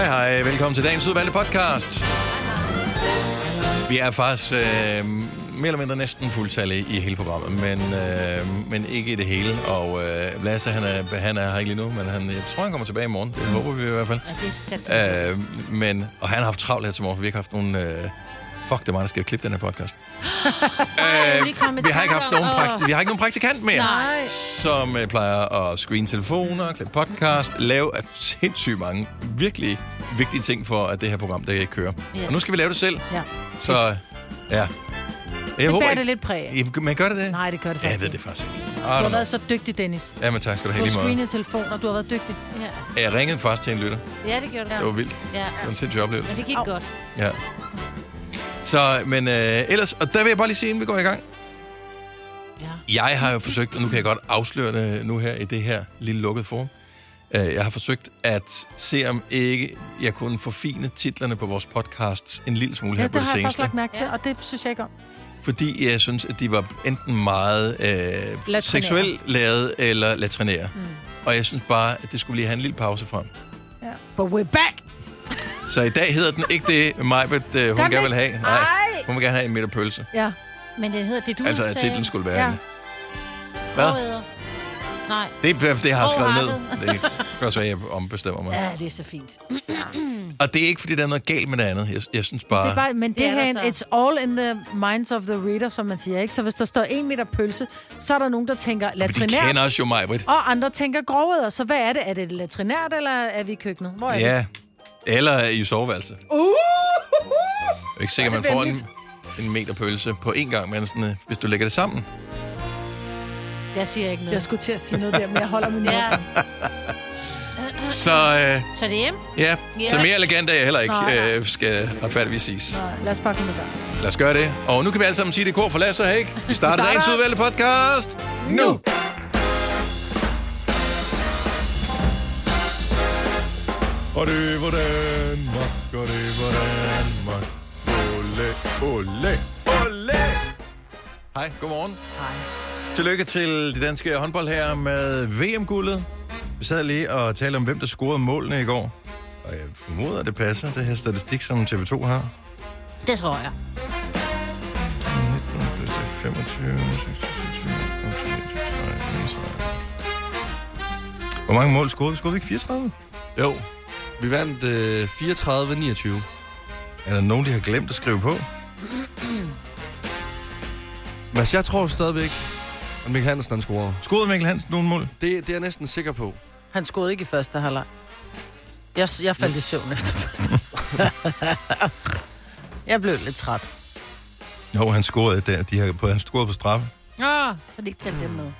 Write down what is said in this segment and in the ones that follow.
Hej hej, velkommen til dagens udvalgte podcast. Vi er faktisk øh, mere eller mindre næsten fuldtallige i hele programmet, men, øh, men ikke i det hele. Og øh, Lasse, han er, han er her ikke lige nu, men han, jeg tror, han kommer tilbage i morgen. Det håber vi i hvert fald. Ja, det satser Øh, men, og han har haft travlt her til morgen, for vi har ikke haft nogen... Øh, fuck, det er mig, der skal klippe den her podcast. med vi, har ikke haft nogen prakt- vi har ikke nogen praktikant mere, Nej. som øh, plejer at screen telefoner, klippe podcast, lave at sindssygt mange virkelig vigtige ting for, at det her program, det kører. Yes. Og nu skal vi lave det selv. Ja. Så ja. Jeg Det håber bærer ikke... det lidt præg af. I- Men gør det det? Nej, det gør det faktisk jeg ved ikke. det faktisk ikke. Du har været så dygtig, Dennis. Ja, men tak skal du Du have har lige måde. screenet telefoner, du har været dygtig. Ja. Jeg ringede faktisk til en lytter. ja, det gjorde du. Det var vildt. Ja. Det var en sindssyg oplevelse. Men det gik godt. Ja. Så, men øh, ellers, og der vil jeg bare lige sige, inden vi går i gang. Ja. Jeg har jo forsøgt, og nu kan jeg godt afsløre det nu her i det her lille lukkede forum. Øh, Jeg har forsøgt at se, om ikke jeg kunne forfine titlerne på vores podcast en lille smule Ja, her på det det har jeg faktisk seneste. lagt mærke til, og det synes jeg ikke om. Fordi jeg synes, at de var enten meget øh, seksuelt lavet eller latrinære. Mm. Og jeg synes bare, at det skulle lige have en lille pause frem. Ja. But we're back! Så i dag hedder den ikke det, Majbet, øh, hun gerne vil have. Nej, Ej! hun vil gerne have en middag pølse. Ja. Men det hedder det, du Altså, at sagde. titlen skulle være Ja. ja. Hvad? Gråæder. Nej. Det, det har jeg skrevet ned. Det kan også være, at jeg ombestemmer mig. Ja, det er så fint. Og det er ikke, fordi der er noget galt med det andet. Jeg, jeg synes bare... Det er bare, men det, Det er her, der it's all in the minds of the reader, som man siger, ikke? Så hvis der står en meter pølse, så er der nogen, der tænker Men de latrinært, kender os jo, Majbrit. og andre tænker grovet. Så hvad er det? Er det latrinært, eller er vi i køkkenet? Hvor er det? Eller i soveværelset. Uh! Jeg er ikke sikker, er man får en, en meter pølse på én gang, men sådan, øh, hvis du lægger det sammen. Jeg siger ikke noget. Jeg skulle til at sige noget der, men jeg holder min Ja. Så øh, Så det er hjem? ja, Ja. så mere elegant er jeg heller ikke, Nej, nej. øh, skal retfærdigvis siges. Nej, lad os bare komme i gang. Lad os gøre det. Og nu kan vi alle sammen sige det kor for Lasse Hæk. Vi starter Vi starter. dagens udvalgte podcast nu. Og det var Danmark, og det var Danmark. Ole, ole, ole. Hej, godmorgen. Hej. Tillykke til de danske håndbold her med VM-guldet. Vi sad lige og talte om, hvem der scorede målene i går. Og jeg formoder, at det passer, det her statistik, som TV2 har. Det tror jeg. 25, 26, 27, 28, Hvor mange mål scorede vi? Scorede vi ikke 34? Jo. Vi vandt øh, 34-29. Er der nogen, de har glemt at skrive på? Men jeg tror stadigvæk, at Mikkel Hansen han scorer. Scorede Mikkel Hansen nogle mål? Det, det er jeg næsten sikker på. Han skåede ikke i første halvleg. Jeg, jeg faldt i søvn efter første Jeg blev lidt træt. Jo, han scorede der. De har på, han scorede på straffe. Ah, så det ikke tælle dem med.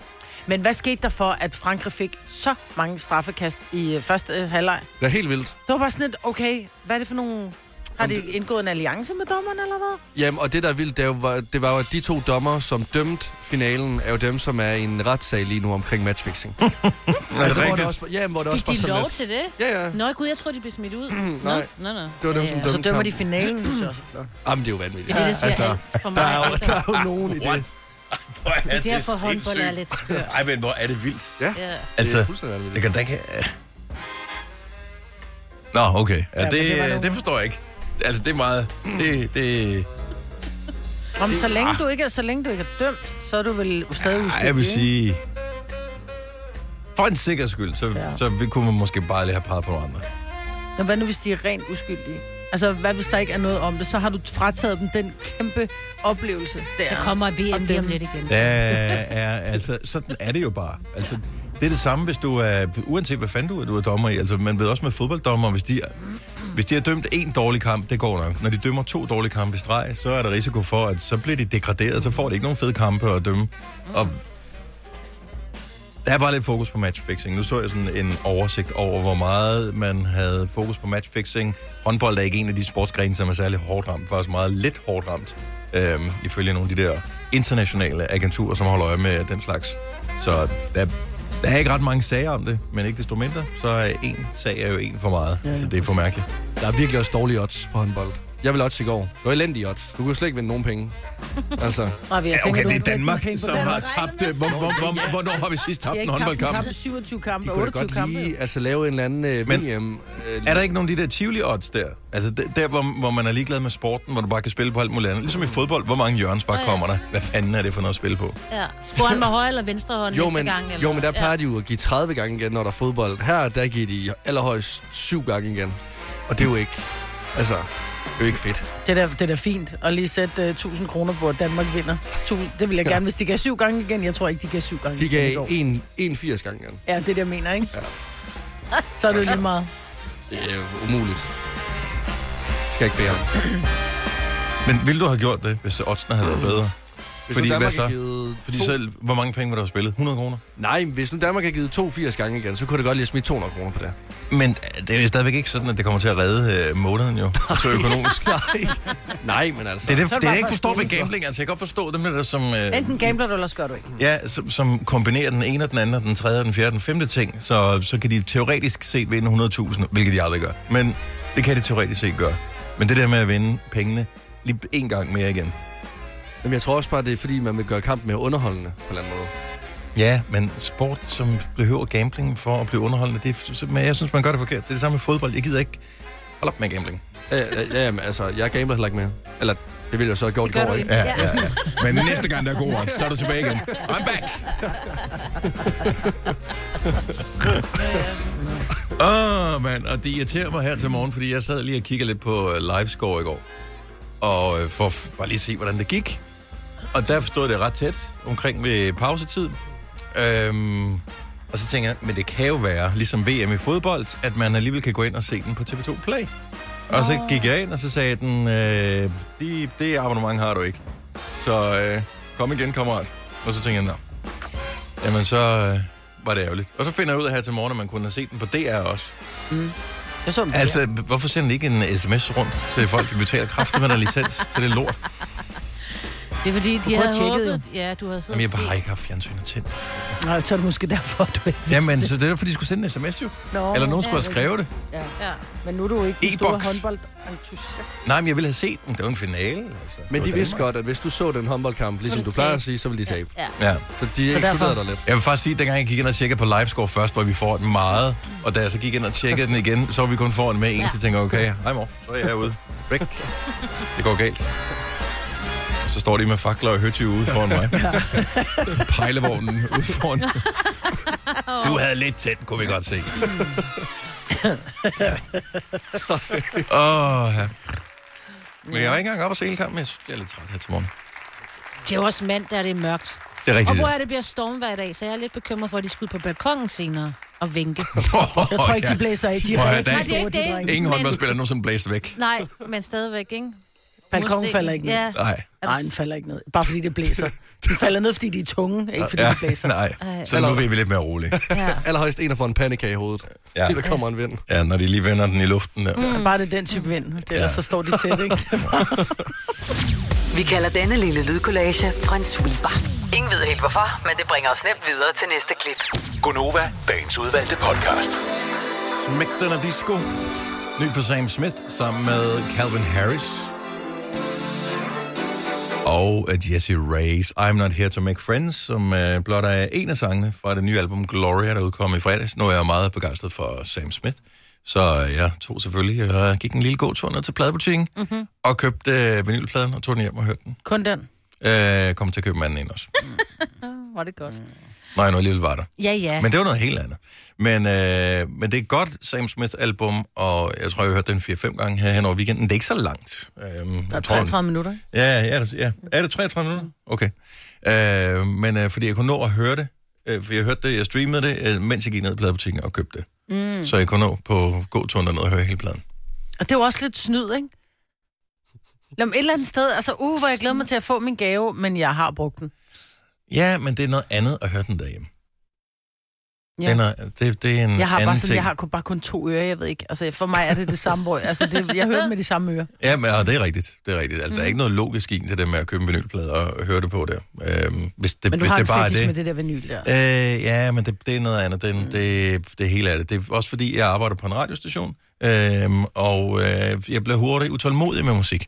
Men hvad skete der for, at Frankrig fik så mange straffekast i øh, første øh, halvleg? Det er helt vildt. Det var bare sådan et, okay, hvad er det for nogle... Har de indgået en alliance med dommerne, eller hvad? Jamen, og det der er vildt, det, er jo, var, det var jo, at de to dommer, som dømte finalen, er jo dem, som er i en retssag lige nu omkring matchfixing. Er det hvor det rigtigt? også, ja, hvor det også Fik var de sådan lov lidt- til det? Ja, ja. Nå, gud, jeg tror de blev smidt ud. nej. Nå, nå. Det var dem, som Ja, dømte Så dømmer de finalen, det synes jeg også er flot. Jamen, det er jo vanvittigt. Det er det, der siger Altså, alt for Der er, jo, mig. der er jo nogen i det. Hvor er Det er derfor, håndbold sindssygt. er lidt skørt. Ej, men hvor er det vildt. Ja, Ja. det er Altså, fuldstændig det vanvittigt. kan da ikke... Nå, okay. Ja, Ja, det, det det, nogle- det forstår jeg ikke. Altså, det er meget... Det, det, Om så længe du ikke er, så længe du ikke er dømt, så er du vel stadig uskyldig. jeg vil ikke? sige... For en sikker skyld, så, Ja. ja. så vi kunne man måske bare lige have peget på nogle andre. Nå, hvad nu, hvis de er rent uskyldige? Altså, hvad hvis der ikke er noget om det? Så har du frataget dem den kæmpe oplevelse der. Der kommer VM lige om lidt igen. Der er, altså, sådan er det jo bare. Altså, det er det samme, hvis du er, uanset hvad fanden du er, du er dommer i. Altså, man ved også med fodbolddommer, hvis de, hvis de har dømt en dårlig kamp, det går nok. Når de dømmer to dårlige kampe i streg, så er der risiko for, at så bliver de degraderet, så får de ikke nogen fede kampe at dømme. Og der er bare lidt fokus på matchfixing. Nu så jeg sådan en oversigt over, hvor meget man havde fokus på matchfixing. Håndbold er ikke en af de sportsgrene, som er særlig hårdt ramt. Faktisk meget lidt hårdt ramt, øhm, ifølge nogle af de der internationale agenturer, som holder øje med den slags. Så der, der er ikke ret mange sager om det, men ikke desto mindre, så er en sag er jo en for meget. Ja, så det er for mærkeligt. Der er virkelig også dårlige odds på håndbold. Jeg vil odds i går. Det var elendig odds. Du kunne slet ikke vinde nogen penge. Altså, Og Ja, okay, du det har er dine Danmark, på som har tabt... øh, Hvor, hvor, hvor, hvornår har vi sidst De tabt har en ikke tabt en håndboldkamp? kamp i 27 kampe, de kunne da 28 godt kampe. lige altså, lave en eller anden øh, Men- VM. Øh, Er der ikke nogen af de der Tivoli-odds der? Altså der, der hvor, hvor man er ligeglad med sporten, hvor du bare kan spille på alt muligt andet. Ligesom i fodbold, hvor mange hjørnsbak ja. kommer der? Hvad fanden er det for noget at spille på? Ja. Skruer han med højre eller venstre hånd jo, næste men, gang? Eller? jo, men der plejer de jo at give 30 gange igen, når der er fodbold. Her, der giver de allerhøjst 7 gange igen. Og det er jo ikke... Altså, det er jo ikke fedt. Det er da, det er da fint at lige sætte uh, 1000 kroner på, at Danmark vinder. Tu- Det vil jeg gerne, hvis de gav syv gange igen. Jeg tror ikke, de gav syv gange De gav går. 1, 81 gange igen. Ja, det er det, jeg mener, ikke? Ja. Så er det jo lige meget. Det er jo umuligt. Skal jeg ikke bede om. Men ville du have gjort det, hvis oddsene havde været bedre? Hvis Fordi hvad så? har givet Fordi to- selv, hvor mange penge var der spillet? 100 kroner? Nej, hvis nu Danmark har givet 82 gange igen, så kunne det godt lige smide 200 kroner på det. Men det er jo stadigvæk ikke sådan, at det kommer til at redde øh, måneden jo, så økonomisk. Nej. Nej, men altså... Det er det, er det det, jeg ikke forstår ved gambling. Altså, jeg kan godt forstå dem, der som... Øh, Enten gambler du, eller så gør du ikke. Ja, som, som kombinerer den ene og den anden, og den tredje og den fjerde og den femte ting, så, så kan de teoretisk set vinde 100.000, hvilket de aldrig gør. Men det kan de teoretisk set gøre. Men det der med at vinde pengene lige en gang mere igen. Jamen, jeg tror også bare, det er fordi, man vil gøre kampen mere underholdende på en eller anden måde. Ja, men sport, som behøver gambling for at blive underholdende, det er, så- men jeg synes, man gør det forkert. Det er det samme med fodbold. Jeg gider ikke holde op med gambling. Ja, ja, ja, jamen, altså, jeg gambler heller ikke mere. Eller, det ville jeg så have gjort i går, ikke? Ja, ja, ja. Men næste gang, der er god odds, så er du tilbage igen. I'm back! Åh, oh, mand, og det irriterer mig her til morgen, fordi jeg sad lige og kiggede lidt på uh, livescore i går. Og uh, for at bare lige se, hvordan det gik. Og der stod det ret tæt omkring ved pausetid. Øhm, og så tænker jeg, men det kan jo være, ligesom VM i fodbold, at man alligevel kan gå ind og se den på TV2 Play. Og så gik jeg ind, og så sagde den, øh, det, det abonnement har du ikke. Så øh, kom igen, kammerat. Og så tænkte jeg, nå. Jamen, så øh, var det ærgerligt. Og så finder jeg ud af her til morgen, at man kunne have set den på DR også. Jeg så dem Altså, hvorfor sender de ikke en sms rundt til folk, der betaler kraftigt med der licens til det lort? Det er fordi, de kunne havde håbet... Ja, du havde Jamen, siddet jeg og har set. ikke haft fjernsynet til. Altså. Nej, så er det måske derfor, du ikke vidste Jamen, det. så det er fordi de skulle sende en sms jo. Nå, Eller nogen skulle have ja, skrevet det. Ja. Ja. Men nu er du ikke den store håndboldentusiast. Nej, men jeg ville have set den. Det var en finale. Altså. Men Det de vidste godt, at hvis du så den håndboldkamp, ligesom du de plejer at sige, så ville de tabe. Ja. Ja. Så de ekskluderede dig lidt. Jeg vil faktisk sige, at dengang jeg gik ind og tjekkede på livescore først, hvor vi får den meget, og da jeg så gik ind og tjekkede den igen, så var vi kun foran med en, Ja. så tænker jeg, okay, hej mor, så er jeg ude. Væk. Det går galt. Så står de med fakler og høtyve ude foran mig. Pejlevognen ude foran. Du havde lidt tæt, kunne vi godt se. Åh, ja. Men jeg var ikke engang op og se hele kampen, jeg er lidt træt her til morgen. Det er jo også mand, der det er mørkt. Det er Og rigtigt. hvor er det bliver storm hver dag, så jeg er lidt bekymret for, at de skal ud på balkongen senere og vinke. Jeg tror ikke, de blæser af. De er der er- er ikke det. Ingen håndboldspiller nu som blæst væk. Nej, men stadigvæk, ikke? Balkongen Mursten. falder ikke ned. Ja. Nej. Nej, den falder ikke ned. Bare fordi det blæser. De falder ned, fordi de er tunge, ikke fordi Ja, de blæser. nej. Ej. Så nu er vi lidt mere rolige. ja. Allerhøjst en, der får en panikage i hovedet. Ja. Der kommer en vind. Ja, når de lige vender den i luften der. Mm. Bare det er den type vind. Det ellers Ja. så står de tæt, ikke? Vi kalder denne lille lydkollage en sweeper. Ingen ved helt hvorfor, men det bringer os nemt videre til næste klip. Gunova, dagens udvalgte podcast. Smægten og disco. Ny for Sam Smith sammen med Calvin Harris. Og uh, Jesse Reyes. I'm Not Here To Make Friends, som uh, blot er en af sangene fra det nye album Gloria, der udkom i fredags. Nu er jeg meget begejstret for Sam Smith. Så uh, jeg tog selvfølgelig og gik en lille god tur ned til pladebutikken mm-hmm. og købte uh, vinylpladen og tog den hjem og hørte den. Kun den. Uh, kom til at købe manden ind også. Var det godt. Nej, nu alligevel var der. Ja, ja. Men det var noget helt andet. Men, øh, men det er et godt Sam Smith-album, og jeg tror, jeg har hørt den 4-5 gange her hen over weekenden. Det er ikke så langt. Øhm, Der er jeg tror, 33 minutter. Ja, ja, ja, ja. Er det 33 minutter? Okay. Øh, men øh, fordi jeg kunne nå at høre det, øh, for jeg hørte det, jeg streamede det, øh, mens jeg gik ned i pladebutikken og købte det. Mm. Så jeg kunne nå på gåturen derned og høre hele pladen. Og det er jo også lidt snyd, ikke? Jamen, et eller andet sted, altså, uh, hvor jeg glæder mig til at få min gave, men jeg har brugt den. Ja, men det er noget andet at høre den derhjemme. Ja. Den er, det, det er en Jeg har, anden bare sådan, ting. jeg har kun, bare kun to ører, jeg ved ikke. Altså, for mig er det det samme, hvor, altså, det, jeg hører med de samme ører. Ja, men ja, det er rigtigt. Det er rigtigt. Altså, Mm. Der er ikke noget logisk i til det med at købe en vinylplade og høre det på der. Øhm, hvis det, Men du hvis har det bare er det. med det der vinyl der. Øh, ja, men det, det er noget andet. Det, mm. det, det er helt af det. Det er også fordi, jeg arbejder på en radiostation, øhm, og øh, jeg bliver hurtigt utålmodig med musik.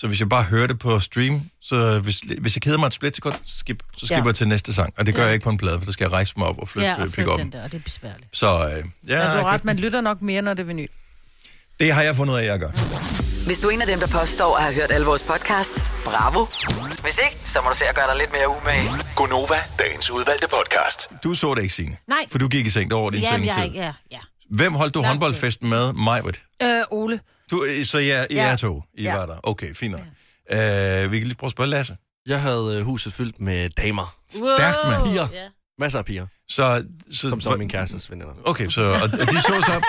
Så hvis jeg bare hører det på stream, så hvis, hvis jeg keder mig et splitsekund, skip, så skipper Ja. jeg til næste sang. Og det gør jeg ikke på en plade, for der skal jeg rejse mig op og flytte, Ja, og pick flytte op. den der, og det er besværligt. Så øh, Ja, ja, du har ret, man lytter nok mere, når det er vinyl. det har jeg fundet ud af, at jeg gør. Hvis du er en af dem, der påstår at have hørt alle vores podcasts, bravo. Hvis ikke, så må du se at gøre dig lidt mere umage. Gonova, dagens udvalgte podcast. Du så det ikke, Signe. Nej. For du gik i seng over din Jamen, jeg, ja, ja. Hvem holdt du Langt håndboldfesten med? Majbert. Øh, Ole. Du, øh, så ja, I Ja. er to. I Ja. var der. Okay, fint nok. Øh, vi kan lige prøve at spørge Lasse. Jeg havde øh, huset fyldt med damer. Stærkt, mand. Piger. Ja. Masser af piger, Så, så, som så min kærestes veninder. Okay, så og, og de så så.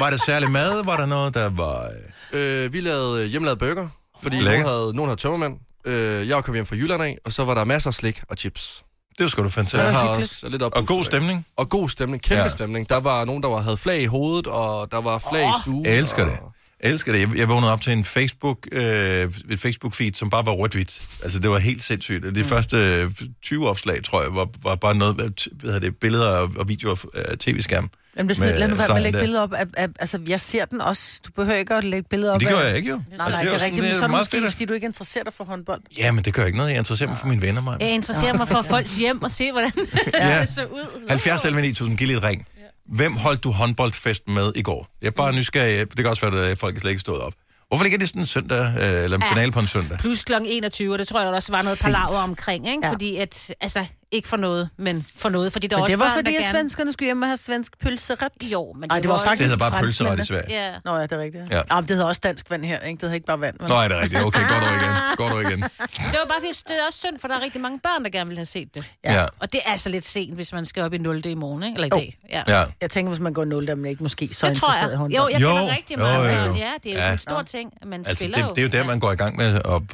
Var der særlig mad? Var der noget, der var... øh, vi lavede hjemmelavet burger, fordi nogen havde, nogen havde tømmermand. Øh, jeg kom hjem fra Jylland af, og så var der masser af slik og chips. Det var sgu da Jeg fantastisk. har hyggeligt. også lidt Og god stemning. Og god stemning, kæmpe Ja. stemning. Der var nogen, der var, havde flag i hovedet, og der var flag oh, i stuen. Jeg elsker og... det. Jeg elsker det. Jeg, jeg vågnede op til en Facebook, øh, et Facebook-feed, som bare var rødt-hvidt. Altså, det var helt sindssygt. De mm. første øh, 20 opslag, tror jeg, var, var bare noget, hvad hedder det, billeder og, og videoer af tv-skærm. Jamen, det er sådan, Med lad nu være med at lægge der. billeder op. Af, af, altså, jeg ser den også. Du behøver ikke at lægge billeder op. Det gør jeg ikke, jo. Nej, nej, det er rigtigt. Men så er det måske, fordi du ikke interesserer dig for håndbold. Ja, men det gør ikke noget. Jeg interesserer mig for mine venner, mig. Jeg interesserer mig for folks hjem og se, hvordan Ja. det så ud. 70 11 9000, giv lige et ring. Hvem holdt du håndboldfest med i går? Jeg er bare nysgerrig. Det kan også være, at folk er slet ikke stået op. Hvorfor ligger det sådan en søndag, øh, eller en Ja. finale på en søndag? Plus kl. 21, og det tror jeg også var noget palaver omkring, ikke? Ja. Fordi at, altså, ikke for noget, men for noget, fordi der er Men også det var børn, fordi, der at gerne... svenskerne skulle hjem og have svensk pølseret. Jo, men Ej, det var også- faktisk- Det hedder bare pølseret i Sverige. Ja. Nå ja, det er rigtigt. Ja. Ja. men det hedder også dansk vand her, ikke? Det hedder ikke bare vand. Men... Nå, er det rigtigt? Okay, går du igen. Går du igen. Det var bare fordi, det er også synd, for der er rigtig mange børn, der gerne vil have set det. Ja. ja. Og det er altså lidt sent, hvis man skal op i 0. i morgen, ikke? Eller i Jo. dag. Ja. ja. Jeg tænker, hvis man går 0, der er man ikke måske så Det interesseret i jeg. håndbold. Jo, jeg Jo, kender rigtig jo, mange. jo, jo. Ja, det er jo Ja. en stor ting, at man Altså, spiller det, det er jo der, man går i gang med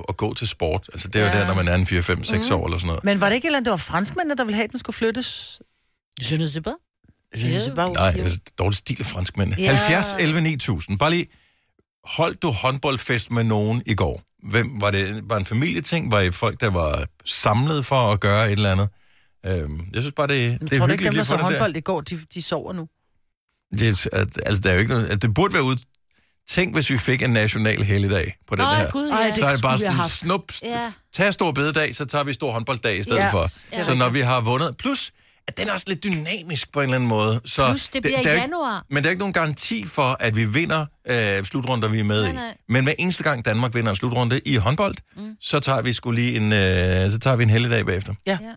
at, gå til sport. Altså, det er jo der, når man er en 4, 5, 6 år eller sådan noget. Men var det ikke et eller andet, det var franskmændene, der ville have, at den skulle flyttes? Je ne sais pas. Je ne sais pas. Nej, altså, dårlig stil af franskmænd. Ja. 70, 11, 9000. Bare lige, holdt du håndboldfest med nogen i går? Hvem, var det var en familieting? Var I folk, der var samlet for at gøre et eller andet? Øhm, jeg synes bare, det, Jeg det er tror du hyggeligt ikke, dem, der så det der. håndbold i går, de, de sover nu? Det, er- at, altså, der er jo ikke noget, altså, det burde være ud. Tænk, hvis vi fik en national helligdag på den Åh, her. gud, Ej, ja. det så er det bare skulle vi have sådan, haft. snup, Ja. tag stor bededag, så tager vi stor håndbolddag i stedet Ja, for. ja. Så når vi har vundet, plus at den er også lidt dynamisk på en eller anden måde. Så Plus, det bliver der i er ikke- januar. Men der er ikke nogen garanti for, at vi vinder øh, slutrunder, vi er med Nej, i. nej. Men hver eneste gang Danmark vinder en slutrunde i håndbold, mm. så tager vi skulle lige en, øh, så tager vi en helligdag bagefter. Ja. Ja.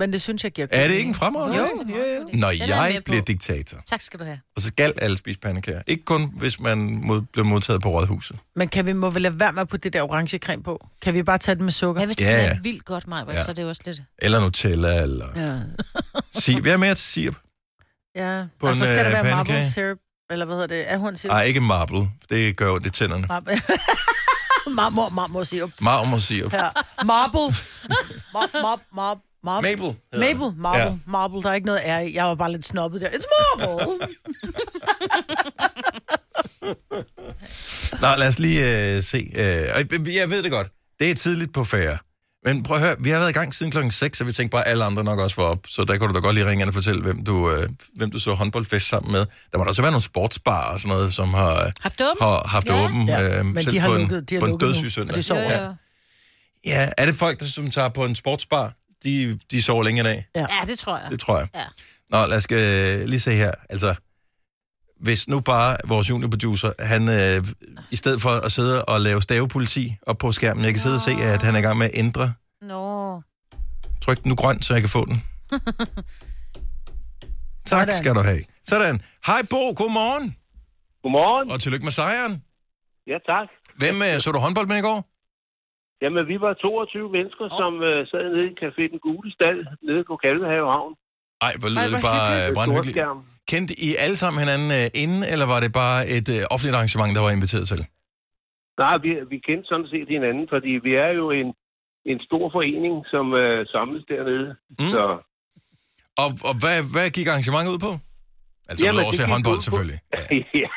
Men det synes jeg giver Er det ikke en fremragende? Jo, jo, jo. Når Den er jeg jeg med på. bliver diktator, Tak skal du have. og så skal alle spise pandekager. Ikke kun, hvis man mod, bliver modtaget på rådhuset. Men kan vi må vel lade være med at putte det der orange creme på? Kan vi bare tage det med sukker? Ja, hvis det Ja, ja, smager vildt godt, Maja, Ja. så er det jo også lidt... Eller Nutella, eller Ja. sirup. Hvad er mere til sirup? ja. På og så en, skal der øh, være pandekage? marble syrup. Eller hvad hedder det? Ahorn syrup? Nej, ikke marble. Det gør det er tænderne. Marble. marmor, marmor syrup. Marmor sirup. Ja. Marble. Mar, mar, mar, mar, Mabel. hedder Mabel, den. marble, Ja. ja. marble, der er ikke noget R i. Jeg var bare lidt snobbet der. It's marble. Nå, lad os lige øh, se. Øh, jeg ved det godt. Det er tidligt på ferie. Men prøv at høre, vi har været i gang siden klokken 6, så vi tænkte bare, at alle andre nok også var op. Så der kan du da godt lige ringe ind og fortælle, hvem du, øh, hvem du så håndboldfest sammen med. Der må da også være nogle sportsbar og sådan noget, som har, Haft åben? har haft Ja. åben. Ja, øh, men selv de har på en, lukket, de har på en lukket dødssyg nu, søndag. og de sover. Jo, jo. Ja, er det folk, der som tager på en sportsbar? De, de sover længe i dag? Ja. Ja, det tror jeg. Det tror jeg. Ja. Nå, lad os øh, lige se her. Altså, hvis nu bare vores juniorproducer, han øh, i stedet for at sidde og lave stavepoliti op på skærmen, jeg kan sidde og se, at han er i gang med at ændre. Nå. Tryk nu grøn, så jeg kan få den. tak Sådan. skal du have. Sådan. Hej Bo, godmorgen. Godmorgen. Og tillykke med sejren. Ja, tak. Hvem øh, så du håndbold med i går? Jamen, vi var 22 mennesker, oh. som uh, sad nede i Café Den Gule Stald, nede på Kalvehave Havn. Ej, hvor Ej, hvor det bare øh, brandhyggeligt. Storskærm. Kendte I alle sammen hinanden øh, inden, eller var det bare et øh, offentligt arrangement, der var inviteret til? Nej, vi, vi kendte sådan set hinanden, fordi vi er jo en, en stor forening, som uh, samles dernede. Mm. Så Og, og hvad, hvad gik arrangementet ud på? Altså, Jamen, udover at det se gik håndbold, selvfølgelig. Ja. ja,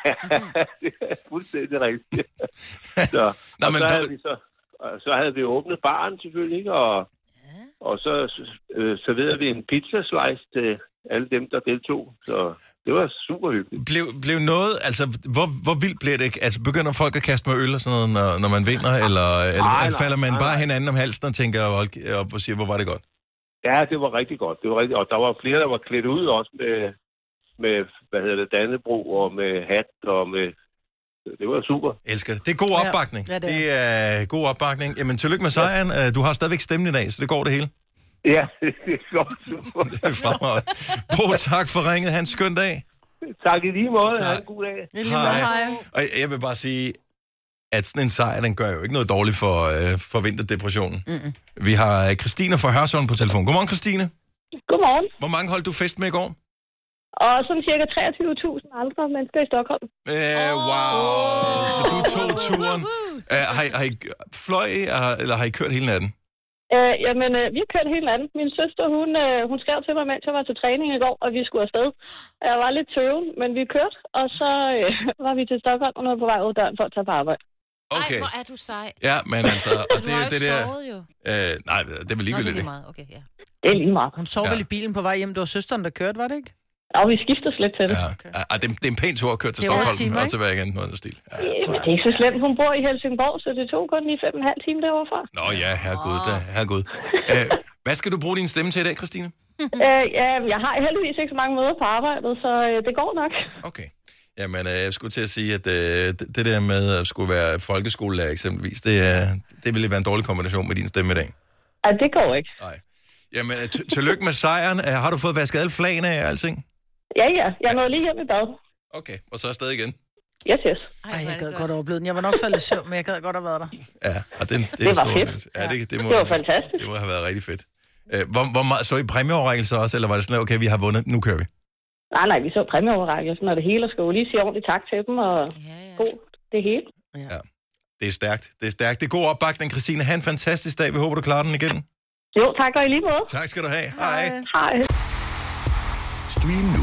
fuldstændig rigtigt. så, Nå, men så, der- så, og så havde vi åbnet baren selvfølgelig, ikke? Og, og så øh, serverede vi en pizza slice til alle dem, der deltog. Så det var super hyggeligt. Blev, blev noget, altså, hvor, hvor vildt bliver det? Altså, begynder folk at kaste med øl og sådan noget, når, når man vinder? Eller, eller nej, falder man nej, bare nej. hinanden om halsen og tænker op og siger, hvor var det godt? Ja, det var rigtig godt. Det var rigtig, og der var flere, der var klædt ud også med, med hvad hedder det, Dannebro og med hat og med... Det var super. Elsker det. Det er god Ja. opbakning. Ja, det er. det er god opbakning. Jamen, tillykke med sejren. Øh, Du har stadigvæk stemmen i dag, så det går det hele. Ja, det er godt. super. Det er fremragende. Bo, tak for ringet. Han skøn dag. tak i lige måde. Tak. Ha' en god dag. Hej. Og jeg vil bare sige, at sådan en sejr, den gør jo ikke noget dårligt for, øh, for vinterdepressionen. Mm-mm. Vi har øh, Christine fra Hørsholm på telefon. Godmorgen, Christine. Godmorgen. Hvor mange holdt du fest med i går? Og sådan cirka 23.000 andre mennesker i Stockholm. Øh, wow. Så du tog turen. Øh, har, I- har I fløj, eller- har I kørt hele natten? Øh, jamen, øh, vi har kørt helt andet. Min søster, hun, øh, hun skrev til mig, mens jeg var til træning i går, og vi skulle afsted. Jeg var lidt tøven, men vi kørte, og så øh, var vi til Stockholm, og nu er på vej ud af døren for at tage på arbejde. Okay. Ej, hvor er du sej. Ja, men altså, og Du det har er jo jo det ikke der... sovet, jo. Øh, nej, det er vel Nå, det er ligegyldigt. lige meget. Okay, ja. Det er lige meget. Hun sov Ja. vel i bilen på vej hjem. Det var søsteren, der kørte, var det ikke? Og vi skiftes lidt til det. Ja. Ja, ah, det, er- det er en pæn tur at køre til Det er Stockholm timer, og tilbage igen. Noget stil. Ja. Ja, men det er ikke så slemt. Hun bor i Helsingborg, så det tog kun lige fem og en halv time derovre fra. Nå ja, herregud, da, herregud. Øh, hvad skal du bruge din stemme til i dag, Christine? øh, ja, jeg har heldigvis ikke så mange møder på arbejdet, så øh, det går nok. Okay. Jamen, øh, jeg skulle til at sige, at øh, det, det der med at skulle være folkeskolelærer eksempelvis, det, er, det ville være en dårlig kombination med din stemme i dag. Ej, det går ikke. Nej. Jamen, øh, t- tillykke med sejren. Øh, Har du fået vasket alle flagene af og alting? Ja, ja. Jeg nåede lige hjem i bad. Okay, og så er stadig igen. Yes, yes. Ej, jeg gad godt opleve den. Jeg var nok faldet i søvn, men jeg gad godt have været der. Ja, og den, det, Det er var fedt. oplevelse. Ja, det, det, må, Det var fantastisk. Det må have været rigtig fedt. Øh, hvor, hvor meget, så I præmieoverrækkelse også, eller var det sådan, okay, vi har vundet, nu kører vi? Nej, nej, vi så præmieoverrækkelsen og det hele, og skal jo lige sige ordentligt tak til dem, og Ja, ja. god det hele. Det er stærkt. Det er stærkt. Det er god opbakning, Christine. Ha' en fantastisk dag. Vi håber, du klarer den igen. Jo, tak og i lige måde. Tak skal du have. Hej. Hej. Stream nu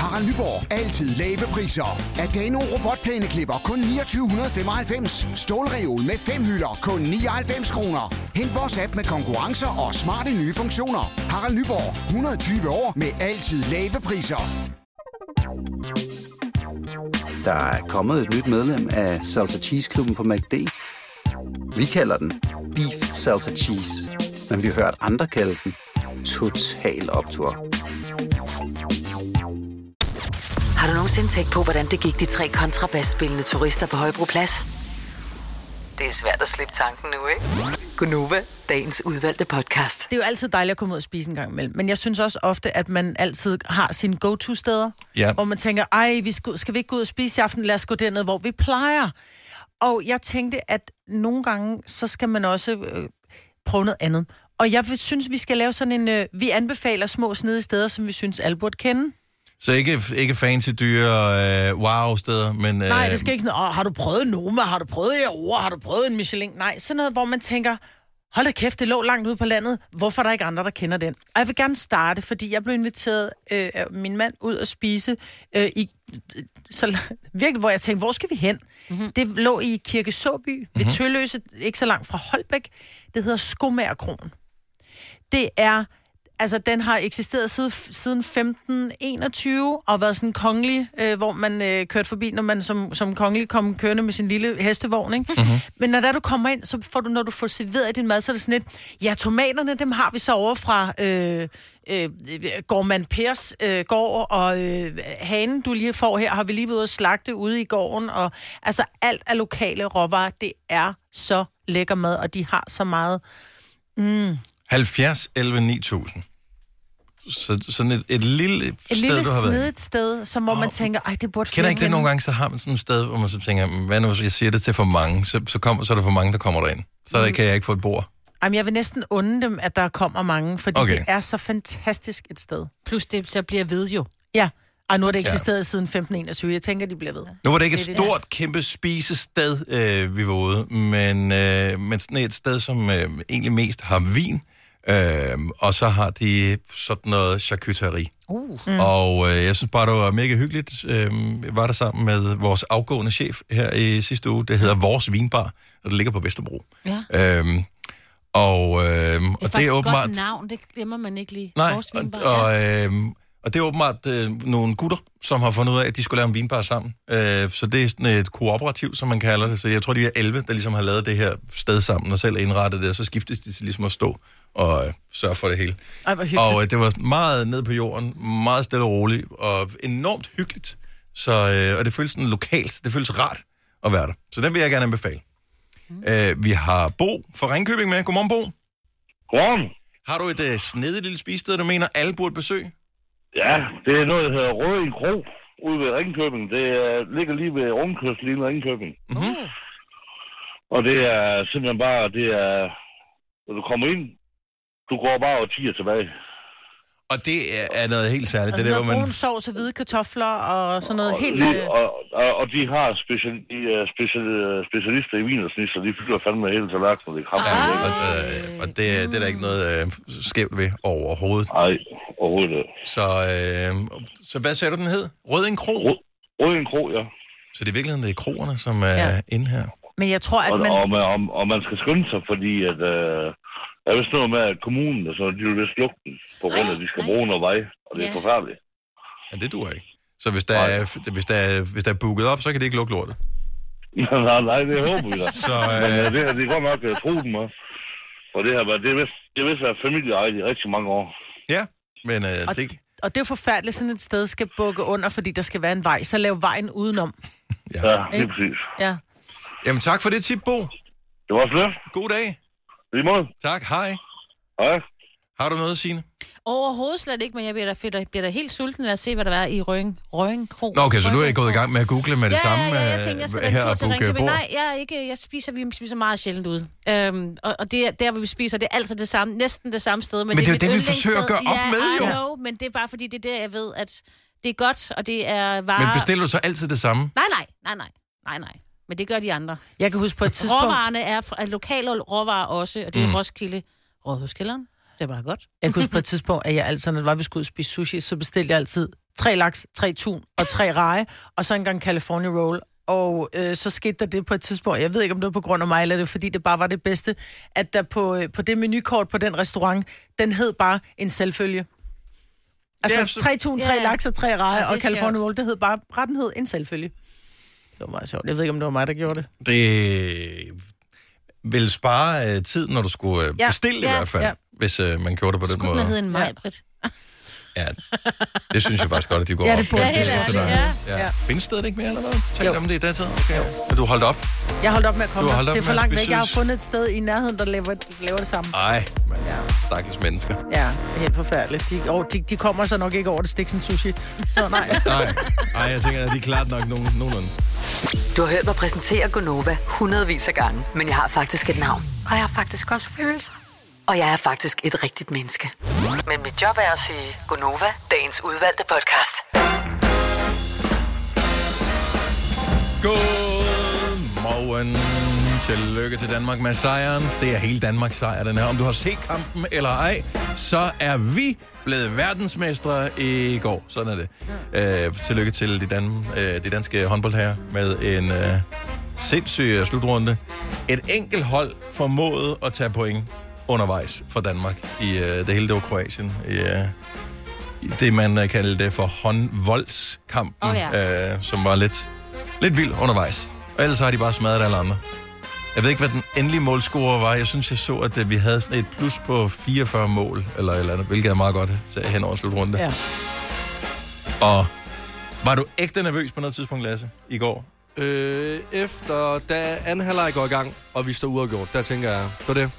Harald Nyborg. Altid lave priser. Adano robotplæneklipper kun 2995. Stålreol med fem hylder kun 99 kroner. Hent vores app med konkurrencer og smarte nye funktioner. Harald Nyborg. 120 år med altid lave priser. Der er kommet et nyt medlem af Salsa Cheese Klubben på MACD. Vi kalder den Beef Salsa Cheese, men vi har hørt andre kalde den Total Optor. Har du nogensinde tænkt på, hvordan det gik de tre kontrabasspillende turister på Højbroplads? Det er svært at slippe tanken nu, ikke? Gunova, dagens udvalgte podcast. Det er jo altid dejligt at komme ud og spise en gang imellem. Men jeg synes også ofte, at man altid har sine go-to-steder. Ja. Hvor man tænker, ej, vi skal, skal vi ikke gå ud og spise i aften? Lad os gå derned, hvor vi plejer. Og jeg tænkte, at nogle gange, så skal man også øh, prøve noget andet. Og jeg synes, vi skal lave sådan en... Øh, vi anbefaler små snedige steder, som vi synes, alle burde kende. Så ikke, ikke fancy dyre øh, wow-steder, men... Øh, Nej, det skal ikke sådan, Åh, har du prøvet Noma, har du prøvet Aurora, har du prøvet en Michelin? Nej, sådan noget, hvor man tænker, hold da kæft, det lå langt ude på landet. Hvorfor er der ikke andre, der kender den? Og jeg vil gerne starte, fordi jeg blev inviteret øh, af min mand ud at spise øh, i... Så, virkelig, hvor jeg tænkte, hvor skal vi hen? Mm-hmm. Det lå i Kirke Såby, ved Mhm. Tølløse, ikke så langt fra Holbæk. Det hedder Skomagerkronen. Det er Altså, den har eksisteret siden, siden 1521 og været sådan kongelig, øh, hvor man øh, kørte forbi, når man som, som kongelig kom kørende med sin lille hestevogn, ikke? Mhm. Men når der du kommer ind, så får du, når du får serveret din mad, så er det sådan lidt, ja, tomaterne, dem har vi så over fra øh, øh, gårdmand Pers øh, gård, og øh, hanen, du lige får her, har vi lige været ude at slagte ude i gården, og altså alt af lokale råvarer, det er så lækker mad, og de har så meget... Mm. 70, 11, 9000. Så, sådan et, et lille Et sted, lille du har været. snedigt sted, som hvor man tænker, ej, det burde Kender ikke det hen." nogle gange, så har man sådan et sted, hvor man så tænker, hvad nu, hvis jeg siger det til for mange, så, så, kommer, så er der for mange, der kommer derind. Så Mm. mm. kan jeg ikke få et bord. Jamen, jeg vil næsten unde dem, at der kommer mange, fordi okay. Det er så fantastisk et sted. Plus det så bliver ved jo. Ja, og nu har det Ja. eksisteret siden 1521. Jeg tænker, de bliver ved. Nu var det ikke et det. stort, kæmpe spisested, øh, vi var ude, men, øh, men sådan et sted, som øh, egentlig mest har vin, øh, og så har de sådan noget charcuterie. Uh. Mm. Og øh, jeg synes bare, det var mega hyggeligt. Øh, jeg var der sammen med vores afgående chef her i sidste uge. Det hedder Vores Vinbar, og det ligger på Vesterbro. Ja. Øhm, og, øhm, Det er og det er et åbenbart... godt navn, det glemmer man ikke lige. Nej, Vores og, vinbar, og, ja. øhm, og det er åbenbart øh, nogle gutter, som har fundet ud af, at de skulle lave en vinbar sammen. Øh, så det er sådan et kooperativ, som man kalder det. Så jeg tror, de er 11, der ligesom har lavet det her sted sammen, og selv indrettet det, og så skiftes de til ligesom at stå og øh, sørge for det hele. Ej. Og øh, det var meget ned på jorden, meget stille og roligt, og enormt hyggeligt. Så, øh, og det føles sådan lokalt, det føles rart at være der. Så den vil jeg gerne anbefale. Mm. Øh, vi har Bo fra Ringkøbing med. Godmorgen, Bo. Godmorgen. Har du et øh, snedigt lille spisested, du mener, alle burde besøge? Ja, det er noget, der hedder Røding Kro ude ved Ringkøbing. Det er, ligger lige ved rundkørslen i Ringkøbing. Mm-hmm. Og det er simpelthen bare, det er, når du kommer ind, du går bare og tiger tilbage. Og det er, noget helt særligt. Og Det er der, hvor man... brun sovs og hvide kartofler og sådan noget helt... Lige, Øh, og, og, og de har special, de er special, specialister i vin og snit, så de fylder fandme hele tallerkenen. Det er kraftigt. Ja, og, øh, og det, er- det er der ikke noget øh, skævt ved overhovedet. Nej, overhovedet ikke. Så, øh, så hvad sagde du, den hed? Røding Kro? Røding Kro, ja. Så det er i virkeligheden det er kroerne, som er Ja. inde her. men jeg tror, at Og, man... og, man, og, og man skal skynde sig, fordi at, øh, der er vist noget med, at kommunen, altså, de vil vist lukke den, på grund af, at de skal bruge noget vej, og det er Ja. forfærdeligt. Men det duer ikke. Så hvis der, er, hvis, der er, hvis der er booket op, så kan det ikke lukke lortet. nej, nej, det håber vi da. Så, Men øh, øh, det, her, det er godt nok uh, tro dem også. Og det her, det er vist, det er vist været familieejet i rigtig mange år. Ja, men øh, Og, det, og det er jo forfærdeligt, sådan et sted skal bukke under, fordi der skal være en vej. Så lav vejen udenom. ja. Ja, lige Ikke? præcis. Ja. Jamen tak for det tip, Bo. Det var slet. God dag. Lige måde. Tak, hej. Hej. Har du noget, Signe? Overhovedet slet ikke, men jeg bliver da, bliver da, bliver da helt sulten af at se, hvad der er i Røgen, Røgen Kro. Nå, okay, så du er gået i gang med at google med det ja, samme ja, ja, jeg øh, tænker, jeg skal her til booke Ringkøbing. bord? Nej, jeg, er ikke, jeg spiser, vi spiser meget sjældent ud. Øhm, og, og det er der, hvor vi spiser, det er altid det samme, næsten det samme sted. Men, Men det er jo mit det, vi forsøger at gøre op ja, med, I jo. know, men det er bare fordi, det er der, jeg ved, at det er godt, og det er varer... Men bestiller du så altid det samme? Nej, nej, nej, nej, nej, nej. Men det gør de andre. Jeg kan huske på et tidspunkt... Råvarerne er, fra- er lokale råvarer også, og det er Mm. Roskilde Rådhuskælderen. Det er bare godt. Jeg kunne huske på et tidspunkt, at jeg altid, når det var, vi skulle ud og spise sushi, så bestilte jeg altid tre laks, tre tun og tre reje, og så en gang California roll. Og øh, så skete der det på et tidspunkt, jeg ved ikke, om det var på grund af mig, eller det var, fordi det bare var det bedste, at der på, øh, på det menukort på den restaurant, den hed bare en selvfølge. Altså Ja, ja, så- tre tun, tre Ja. laks og tre reje, Ja, det og California sjovt. roll, det hed bare, retten hed en selvfølge. Det var meget sjovt. Jeg ved ikke, om det var mig, der gjorde det. Det vil spare øh, tid, når du skulle øh, Ja. bestille Ja, i hvert fald, ja. hvis øh, man gjorde det på den Skulle måde. den hedde en majbrit? Ja, det synes jeg faktisk godt, at de går Ja, op. det de. Ja, dig. ærligt, ja. ja. Ja. Findes stedet ikke mere, eller hvad? Jo. om det i datid? Okay. Men du holdt op? Jeg holdt op med at komme Du holdt op Det er for langt væk. Jeg har fundet et sted i nærheden, der laver, laver det samme. Ej, men stakkels mennesker. Ja, det er helt forfærdeligt. De, og de, de kommer så nok ikke over det stik som sushi. Så nej. Nej, Ej jeg tænker, at de er klart nok nogen, nogenlunde. Du har hørt mig præsentere Gonova hundredvis af gange, men jeg har faktisk et navn. Og jeg har faktisk også følelser. Og jeg er faktisk et rigtigt menneske. Men mit job er at sige Gonova, dagens udvalgte podcast. Godmorgen. Tillykke til Danmark med sejren. Det er hele Danmarks sejr, den her. Om du har set kampen eller ej, så er vi blevet verdensmestre i går. Sådan er det. Øh, tillykke til de, dan- øh, de danske håndboldherrer med en øh, sindssyg øh, slutrunde. Et enkelt hold formåede at tage point undervejs for Danmark. I, øh, det hele, det var Kroatien. I, øh, i det, man øh, kaldte for håndvoldskampen, Åh, ja. øh, som var lidt, lidt vild undervejs. Og ellers har de bare smadret alle andre. Jeg ved ikke, hvad den endelige målscore var. Jeg synes, jeg så, at øh, vi havde sådan et plus på 44 mål, eller, eller andet, hvilket er meget godt så hen over slutrunde. Ja. Og var du ægte nervøs på noget tidspunkt, Lasse, i går? Øh, efter da anden halvleg går i gang, og vi står uafgjort, der tænker jeg, det var det.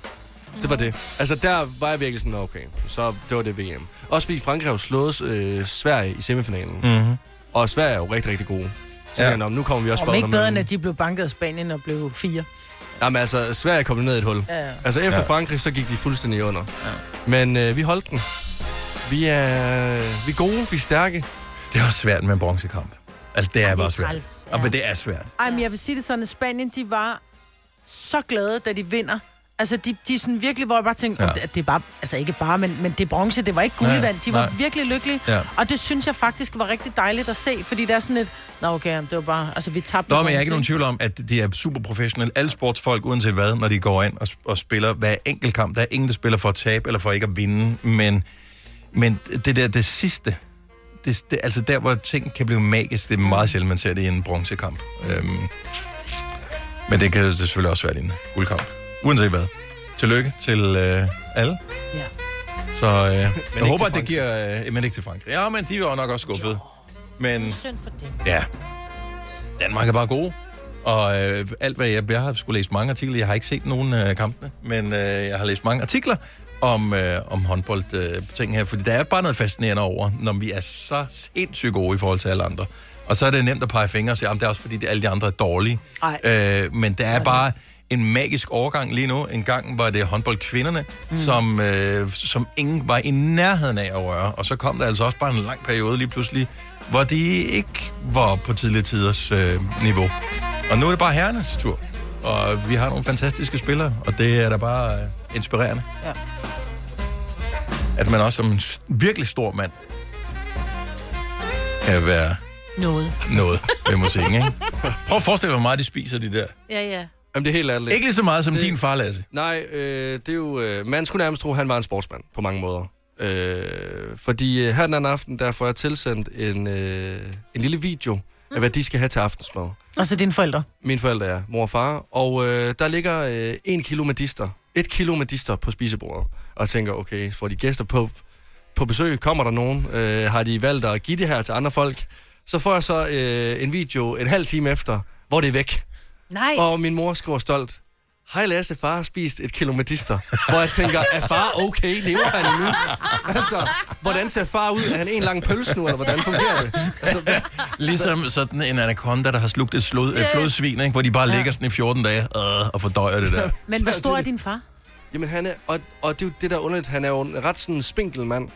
Det var det. Altså, der var jeg virkelig sådan, okay, så det var det VM. Også fordi Frankrig har jo slået øh, Sverige i semifinalen. Mm-hmm. Og Sverige er jo rigtig, rigtig gode. Så Ja. jeg, nu kommer vi også Om bare ikke bedre, end at de blev banket af Spanien og blev fire. Jamen altså, Sverige kom ned i et hul. Ja, ja. Altså efter Ja. Frankrig, så gik de fuldstændig under. Ja. Men øh, vi holdt den. Vi er, vi er gode, vi er stærke. Det er også svært med en bronzekamp. Altså, det er bare svært. træls, Ja. ja. men det er svært. Ej, men jeg vil sige det sådan, at Spanien, de var så glade, da de vinder. Altså, de, de er sådan virkelig, hvor jeg bare tænkte, Ja. at det er bare, altså ikke bare, men, men det er bronze, det var ikke guld i Nej, vand. De var nej. virkelig lykkelige. Ja. Og det synes jeg faktisk var rigtig dejligt at se, fordi det er sådan et, nå okay, det var bare, altså vi tabte. Nå, men jeg er ikke nogen tvivl om, at de er super professionelle. Alle sportsfolk, uanset hvad, når de går ind og, og spiller hver enkelt kamp. Der er ingen, der spiller for at tabe eller for ikke at vinde. Men, men det der, det sidste, det, det, altså der, hvor ting kan blive magisk, det er meget sjældent, man ser det i en bronzekamp. Øhm, men det kan det selvfølgelig også være i en guldkamp. Uanset hvad. Tillykke til øh, alle. Ja. Så øh, jeg håber, at det giver... Øh, men ikke til Frankrig. Ja, men de var nok også skuffede. Men Synd for det. Ja. Danmark er bare gode. Og øh, alt hvad jeg... Jeg har skulle læse mange artikler. Jeg har ikke set nogen af øh, kampene, men øh, jeg har læst mange artikler om, øh, om håndbold øh, ting her. Fordi der er bare noget fascinerende over, når vi er så sindssygt gode i forhold til alle andre. Og så er det nemt at pege fingre og sige, at det er også fordi, de, alle de andre er dårlige. Øh, men det er bare en magisk overgang lige nu. En gang var det håndboldkvinderne, mm. som, øh, som ingen var i nærheden af at røre. Og så kom der altså også bare en lang periode lige pludselig, hvor de ikke var på tidligere tiders øh, niveau. Og nu er det bare herrenes tur. Og vi har nogle fantastiske spillere, og det er da bare øh, inspirerende. Ja. At man også som en virkelig stor mand kan være Noget. noget ved musikken, ikke? Prøv at forestille dig, hvor meget de spiser, de der. Ja, ja. Jamen, det er helt ærligt. Ikke lige så meget som Det- din far, Lasse. Nej, øh, det er jo... Øh, man skulle nærmest tro, at han var en sportsmand på mange måder. Øh, fordi øh, her den anden aften, der får jeg tilsendt en, øh, en lille video af, hvad de skal have til aftensmad. Og så dine forældre. Mine forældre er mor og far. Og øh, der ligger øh, en kilo medister. Et kilo medister på spisebordet. Og jeg tænker, okay, får de gæster på, på besøg? Kommer der nogen? Øh, har de valgt at give det her til andre folk? Så får jeg så øh, en video en halv time efter, hvor det er væk. Nej. Og min mor skriver stolt, Hej Lasse, far har spist et kilo medister. Hvor jeg tænker, er far okay? Lever han endnu? Altså, hvordan ser far ud? Er han en lang pølse nu, eller hvordan fungerer det? Altså, hvad- Ligesom sådan en anaconda, der har slugt et slod, yeah. flodsvin, ikke? hvor de bare ligger sådan i 14 dage øh, og fordøjer det der. Men hvor stor er din far? Jamen han er, og, og det er jo det der er underligt, han er jo en ret sådan spinkel mand.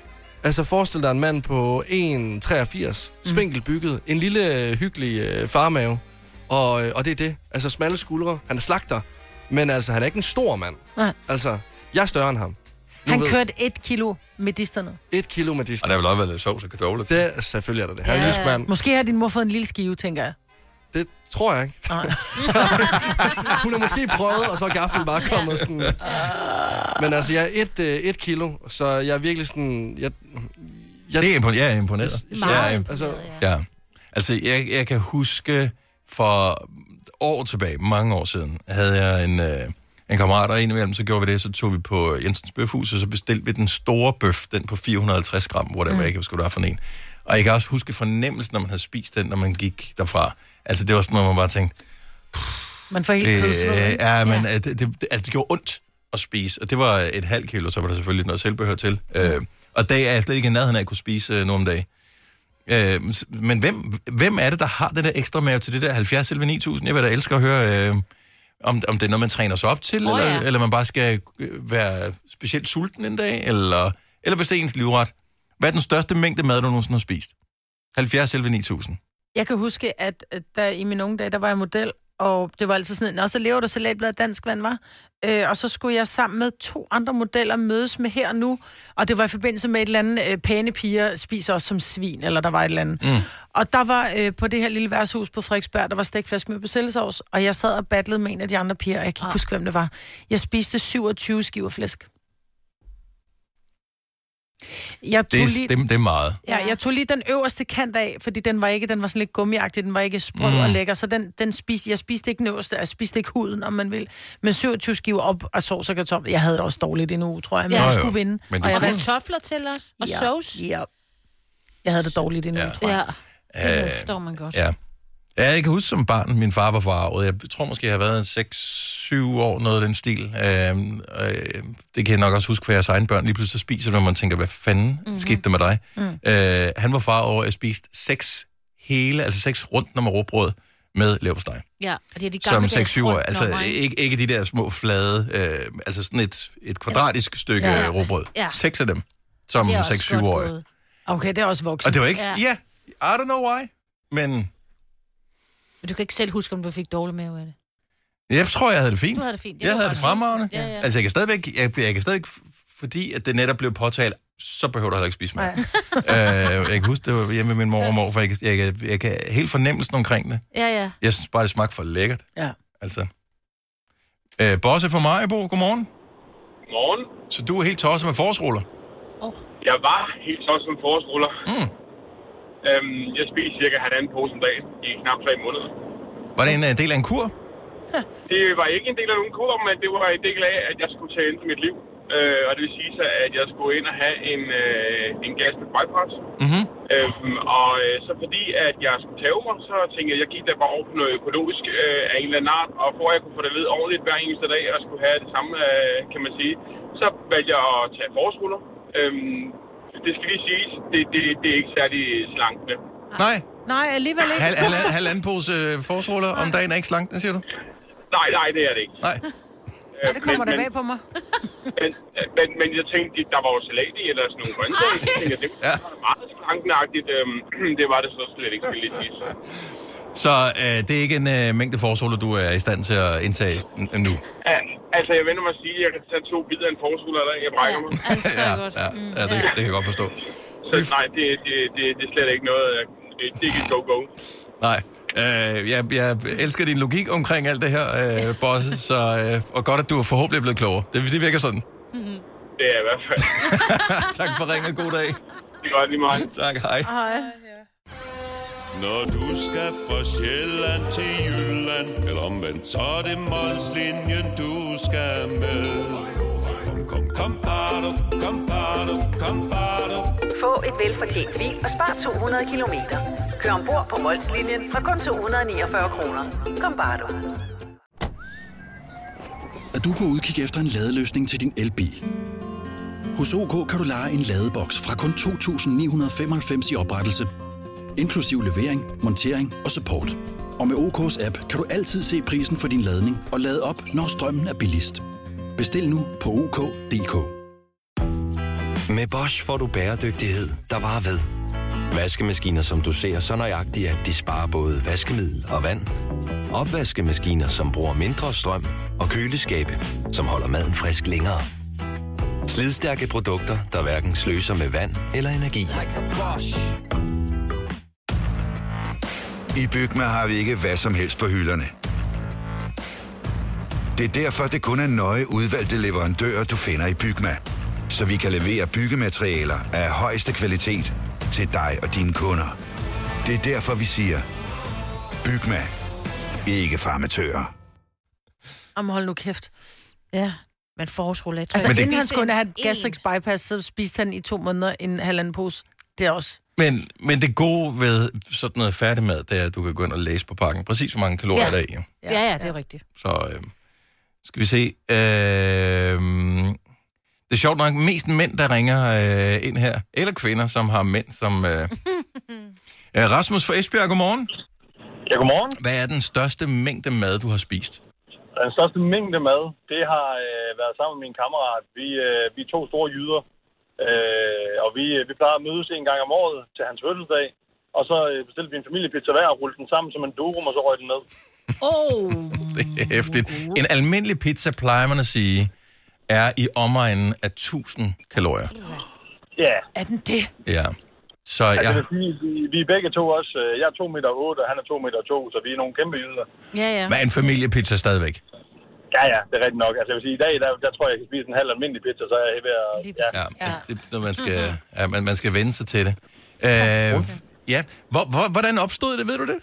Altså forestil dig en mand på 1,83, spinkel bygget, en lille hyggelig øh, farmave, og, øh, og det er det. Altså smalle skuldre, han er slagter, men altså han er ikke en stor mand. Nej. Altså, jeg er større end ham. Nu Han ved- kørte et kilo medisterne. Et kilo med Og distel. der er vel også været lidt sovs og kartofler. Det er selvfølgelig er der det. Han er Ja. mand. Måske har din mor fået en lille skive, tænker jeg. Det tror jeg ikke. Nej. Hun har måske prøvet, og så er gaffel bare kommet sådan. Men altså, jeg er et, øh, et kilo, så jeg er virkelig sådan... Jeg, jeg, Det er imponeret. Jeg er imponeret. Meget Jeg er altså, Ja. Altså, jeg, jeg kan huske for år tilbage, mange år siden, havde jeg en, øh, en kammerat, og indimellem så gjorde vi det, så tog vi på Jensens Bøfhus, og så bestilte vi den store bøf, den på 450 gram, hvor det var, jeg ikke det var for en. Og jeg kan også huske fornemmelsen, når man havde spist den, når man gik derfra. Altså, det var sådan, noget, man bare tænkte, Man får helt øh, ikke? ja, men ja. Det, det, det, altså, det gjorde ondt at spise, og det var et halvt kilo, så var der selvfølgelig noget selvbehør til. Øh, og dag er jeg slet ikke i nærheden af at kunne spise øh, nogle dage. Øh, men hvem, hvem er det, der har det der ekstra mave til det der 70 eller 9000? Jeg vil da elske at høre, øh, om, om det er noget, man træner sig op til, oh, eller, ja. eller man bare skal øh, være specielt sulten en dag, eller, eller hvis det er ens livret. Hvad er den største mængde mad, du nogensinde har spist? 70 eller 9000? Jeg kan huske, at at der i mine unge dage, der var jeg model, og det var altid sådan, og så lever du salatblad dansk vand, var. Øh, og så skulle jeg sammen med to andre modeller mødes med her og nu, og det var i forbindelse med et eller andet, øh, pæne piger spiser os som svin, eller der var et eller andet. Mm. Og der var øh, på det her lille værtshus på Frederiksberg, der var stegt flæsk med persillesovs, og jeg sad og battlede med en af de andre piger, og jeg kan ikke huske, hvem det var. Jeg spiste 27 skiver flæsk. Jeg Det, tog er- lige, det, det er meget. ja, jeg tog lige den øverste kant af, fordi den var ikke, den var sådan lidt gummiagtig, den var ikke sprød Mm. og lækker, så den, den spiste, jeg spiste ikke den øverste, jeg spiste ikke huden, om man vil. Men 27 skiver op af sovs og kartofler, jeg havde det også dårligt en uge, tror jeg, men Ja. ja, jeg skulle vinde. men du og jeg Og kunne- kartofler til os. Og Ja. sovs. Ja. Jeg havde det dårligt en uge, tror jeg. Ja, det forstår man godt. Ja. Ja, Jeg kan huske som barn, min far var forarvet. Jeg tror måske, jeg har været 6-7 år, noget af den stil. Øhm, øh, det kan jeg nok også huske for jeres egen børn. Lige pludselig så spiser når man tænker, hvad fanden Mhm. mm-hmm. skete der med dig? Mm. Øh, han var far over, at jeg spiste seks hele, altså seks rundt med råbrød med leverpostej. Ja, og det er de Som gamle 6-7 år. Altså ikke, ikke de der små flade, øh, altså sådan et, et kvadratisk stykke Ja. ja. råbrød. Ja. Seks af dem, som Det er også 6-7 godt år. Okay, det er også voksen. Og det var ikke, Ja. ja, yeah, I don't know why, men Men du kan ikke selv huske, om du fik dårlig mave af det. jeg tror, jeg havde det fint. Du havde det fint. Jeg var havde det fremragende. Ja, ja. Altså, jeg kan stadigvæk, jeg, jeg kan stadigvæk, fordi at det netop blev påtalt, så behøver du heller ikke spise mere. Øh, jeg kan huske, det var hjemme med min mor og mor, for jeg, kan- jeg, jeg, jeg kan helt fornemmelsen omkring det. Ja, ja. Jeg synes bare, det smagte for lækkert. Ja. Altså. Øh, Bosse fra Majbo, godmorgen. Morgen. Så du er helt tosset med forårsruller? Jeg var helt tosset med forårsruller. Mm. Øhm, jeg spiste cirka halvanden pose om dagen i knap tre måneder. Var det en uh, del af en kur? Det var ikke en del af nogen kur, men det var en del af, at jeg skulle tage ind til mit liv. Øh, og det vil sige så, at jeg skulle ind og have en, øh, en gastric bypass. Mm-hmm. Øhm, og øh, så fordi, at jeg skulle tage mig, så tænkte jeg, at jeg gik der bare over på noget økologisk øh, af en eller anden art. Og for at jeg kunne få det ved ordentligt hver eneste dag, og skulle have det samme, øh, kan man sige, så valgte jeg at tage forårsruller. Øhm, det skal lige siges, det, det, det er ikke særlig slankende. Nej. Nej, alligevel ikke. Hal, hal, halvanden pose øh, forårsruller om dagen er ikke slank, den siger du? Nej, nej, det er det ikke. Nej. Ja, det kommer men, der bag på mig. Men, men, men jeg tænkte, der var jo salat i, eller sådan nogle grøntsager. Så tænkte jeg, det Ja. var meget slankenagtigt. Øhm, det var det så slet ikke, skal jeg lige sige. Så øh, det er ikke en øh, mængde forårsruller, du er i stand til at indtage nu? Ja, altså, jeg vender mig at sige, at jeg kan tage to bidder af en forårsrulle, eller jeg brækker mig. ja, ja, ja, det, det kan jeg godt forstå. Så nej, det, det, det, det er slet ikke noget, det, det er ikke et go-go. Nej. Øh, jeg, jeg elsker din logik omkring alt det her, øh, Bosse, så, øh, og godt, at du er forhåbentlig blevet klogere. Det, det virker sådan. Det er i hvert fald. tak for ringet. God dag. Det er godt lige meget. Tak, hej. Hej. Når du skal fra Sjælland til Jylland Eller omvendt, så er det Molslinjen, du skal med Kom, kom, kom, bado, kom, bado, kom, bado. Få et velfortjent bil og spar 200 kilometer. Kør ombord på Molslinjen fra kun 249 kroner. Kom bare du. Er du på udkig efter en ladeløsning til din elbil? Hos OK kan du lege en ladeboks fra kun 2.995 i oprettelse, inklusiv levering, montering og support. Og med OK's app kan du altid se prisen for din ladning og lade op, når strømmen er billigst. Bestil nu på OK.dk. Med Bosch får du bæredygtighed, der varer ved. Vaskemaskiner, som du ser så nøjagtigt, at de sparer både vaskemiddel og vand. Opvaskemaskiner, som bruger mindre strøm. Og køleskabe, som holder maden frisk længere. Slidstærke produkter, der hverken sløser med vand eller energi. I Bygma har vi ikke hvad som helst på hylderne. Det er derfor, det kun er nøje udvalgte leverandører, du finder i Bygma. Så vi kan levere byggematerialer af højeste kvalitet til dig og dine kunder. Det er derfor, vi siger, Bygma. Ikke farmatører. Om hold nu kæft. Ja, men tror, Altså, jeg inden han spiste skulle en- have gastric bypass, så spiste han i to måneder en halvanden pose. Det er også... Men, men det gode ved sådan noget færdigmad, det er, at du kan gå ind og læse på pakken præcis, hvor mange kalorier Ja. der er i. jo. Ja, ja, det er rigtigt. Så øh, skal vi se. Øh, det er sjovt nok mest mænd, der ringer øh, ind her. Eller kvinder, som har mænd, som... Øh, øh, Rasmus fra Esbjerg, godmorgen. Ja, godmorgen. Hvad er den største mængde mad, du har spist? Den største mængde mad, det har øh, været sammen med min kammerat. Vi, øh, vi er to store jyder, øh, og vi, vi plejer at mødes en gang om året til hans fødselsdag. Og så øh, bestilte vi en familiepizza hver og rullede den sammen som en durum, og så røg den ned. Oh. Det er hæftigt. En almindelig pizza, plejer man at sige, er i omegnen af 1000 kalorier. Ja. Er den det? Ja. Så Altså, jeg... det vil sige, vi, vi er begge to også. øh, Jeg er 2 meter 8, og han er 2 meter 2, så vi er nogle kæmpe jyder. Ja, ja. Hvad er en familiepizza stadigvæk? Ja, ja, det er rigtigt nok. Altså, jeg vil sige, i dag, der, der tror jeg, jeg kan spise en halv almindelig pizza, så er jeg ved at... Ja. Ja, det, når man skal, ja, man, man skal vende sig til det. Øh, ja, hvor, hvor, hvordan opstod det, ved du det?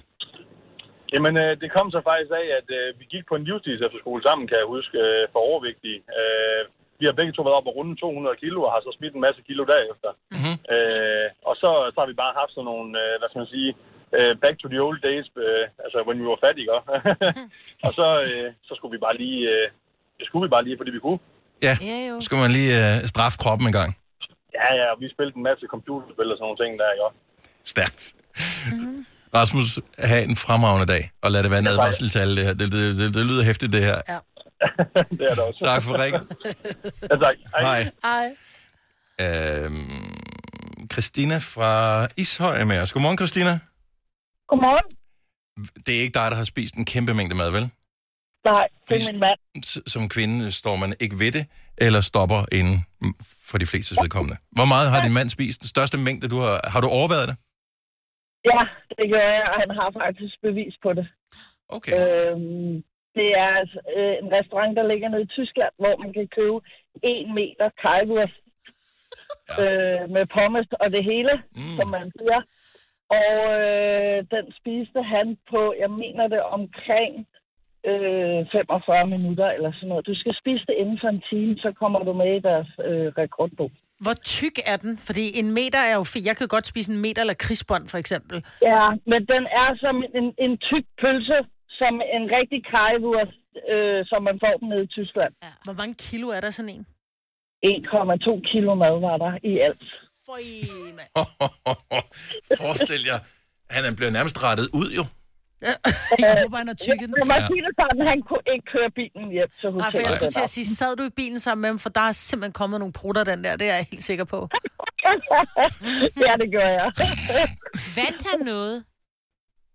Jamen, øh, det kom så faktisk af, at øh, vi gik på en livstids efterskole sammen, kan jeg huske, øh, for overvægtige. Øh, vi har begge to været op og runde 200 kilo, og har så smidt en masse kilo derefter. Mm-hmm. Øh, og så, så har vi bare haft sådan nogle, øh, hvad skal man sige, øh, back to the old days, øh, altså when vi var fattige, og så, øh, så skulle vi bare lige, øh, det skulle vi bare lige, fordi vi kunne. Ja, så skal man lige øh, straffe kroppen en gang. Ja, ja, og vi spillede en masse computerspil og sådan nogle ting der, ikke? Stærkt. Rasmus, have en fremragende dag, og lad det være en advarsel til alle det her. Det, det, det, det lyder hæftigt, det her. Ja. det er det også. Tak for ringet. ja, tak. Hej. Ej. Øhm, Christina fra Ishøj er med os. Godmorgen, Christina. Godmorgen. Det er ikke dig, der har spist en kæmpe mængde mad, vel? Nej, det er min mand. Som kvinde står man ikke ved det, eller stopper inden mm, for de fleste vedkommende. Hvor meget har din mand spist? Den største mængde, du har... Har du overvejet det? Ja, det gør jeg, og han har faktisk bevis på det. Okay. Øhm, det er altså, øh, en restaurant, der ligger nede i Tyskland, hvor man kan købe en meter kajwurst ja. øh, med pommes og det hele, mm. som man siger. Og øh, den spiste han på, jeg mener det, omkring øh, 45 minutter eller sådan noget. Du skal spise det inden for en time, så kommer du med i deres øh, rekordbog. Hvor tyk er den? Fordi en meter er jo fint. Jeg kan godt spise en meter eller krigsbånd, for eksempel. Ja, men den er som en, en tyk pølse, som en rigtig kajwurst, øh, som man får den nede i Tyskland. Ja. Hvor mange kilo er der sådan en? 1,2 kilo mad var der i alt. Føj, Forestil jer, han er blevet nærmest rettet ud, jo. Jeg håber, han har tykket den. Det sådan, han kunne ikke køre bilen hjem til Nej, for hotellet. jeg skulle til at sige, sad du i bilen sammen med ham, for der er simpelthen kommet nogle prutter den der, det er jeg helt sikker på. ja, det gør jeg. Vandt han noget?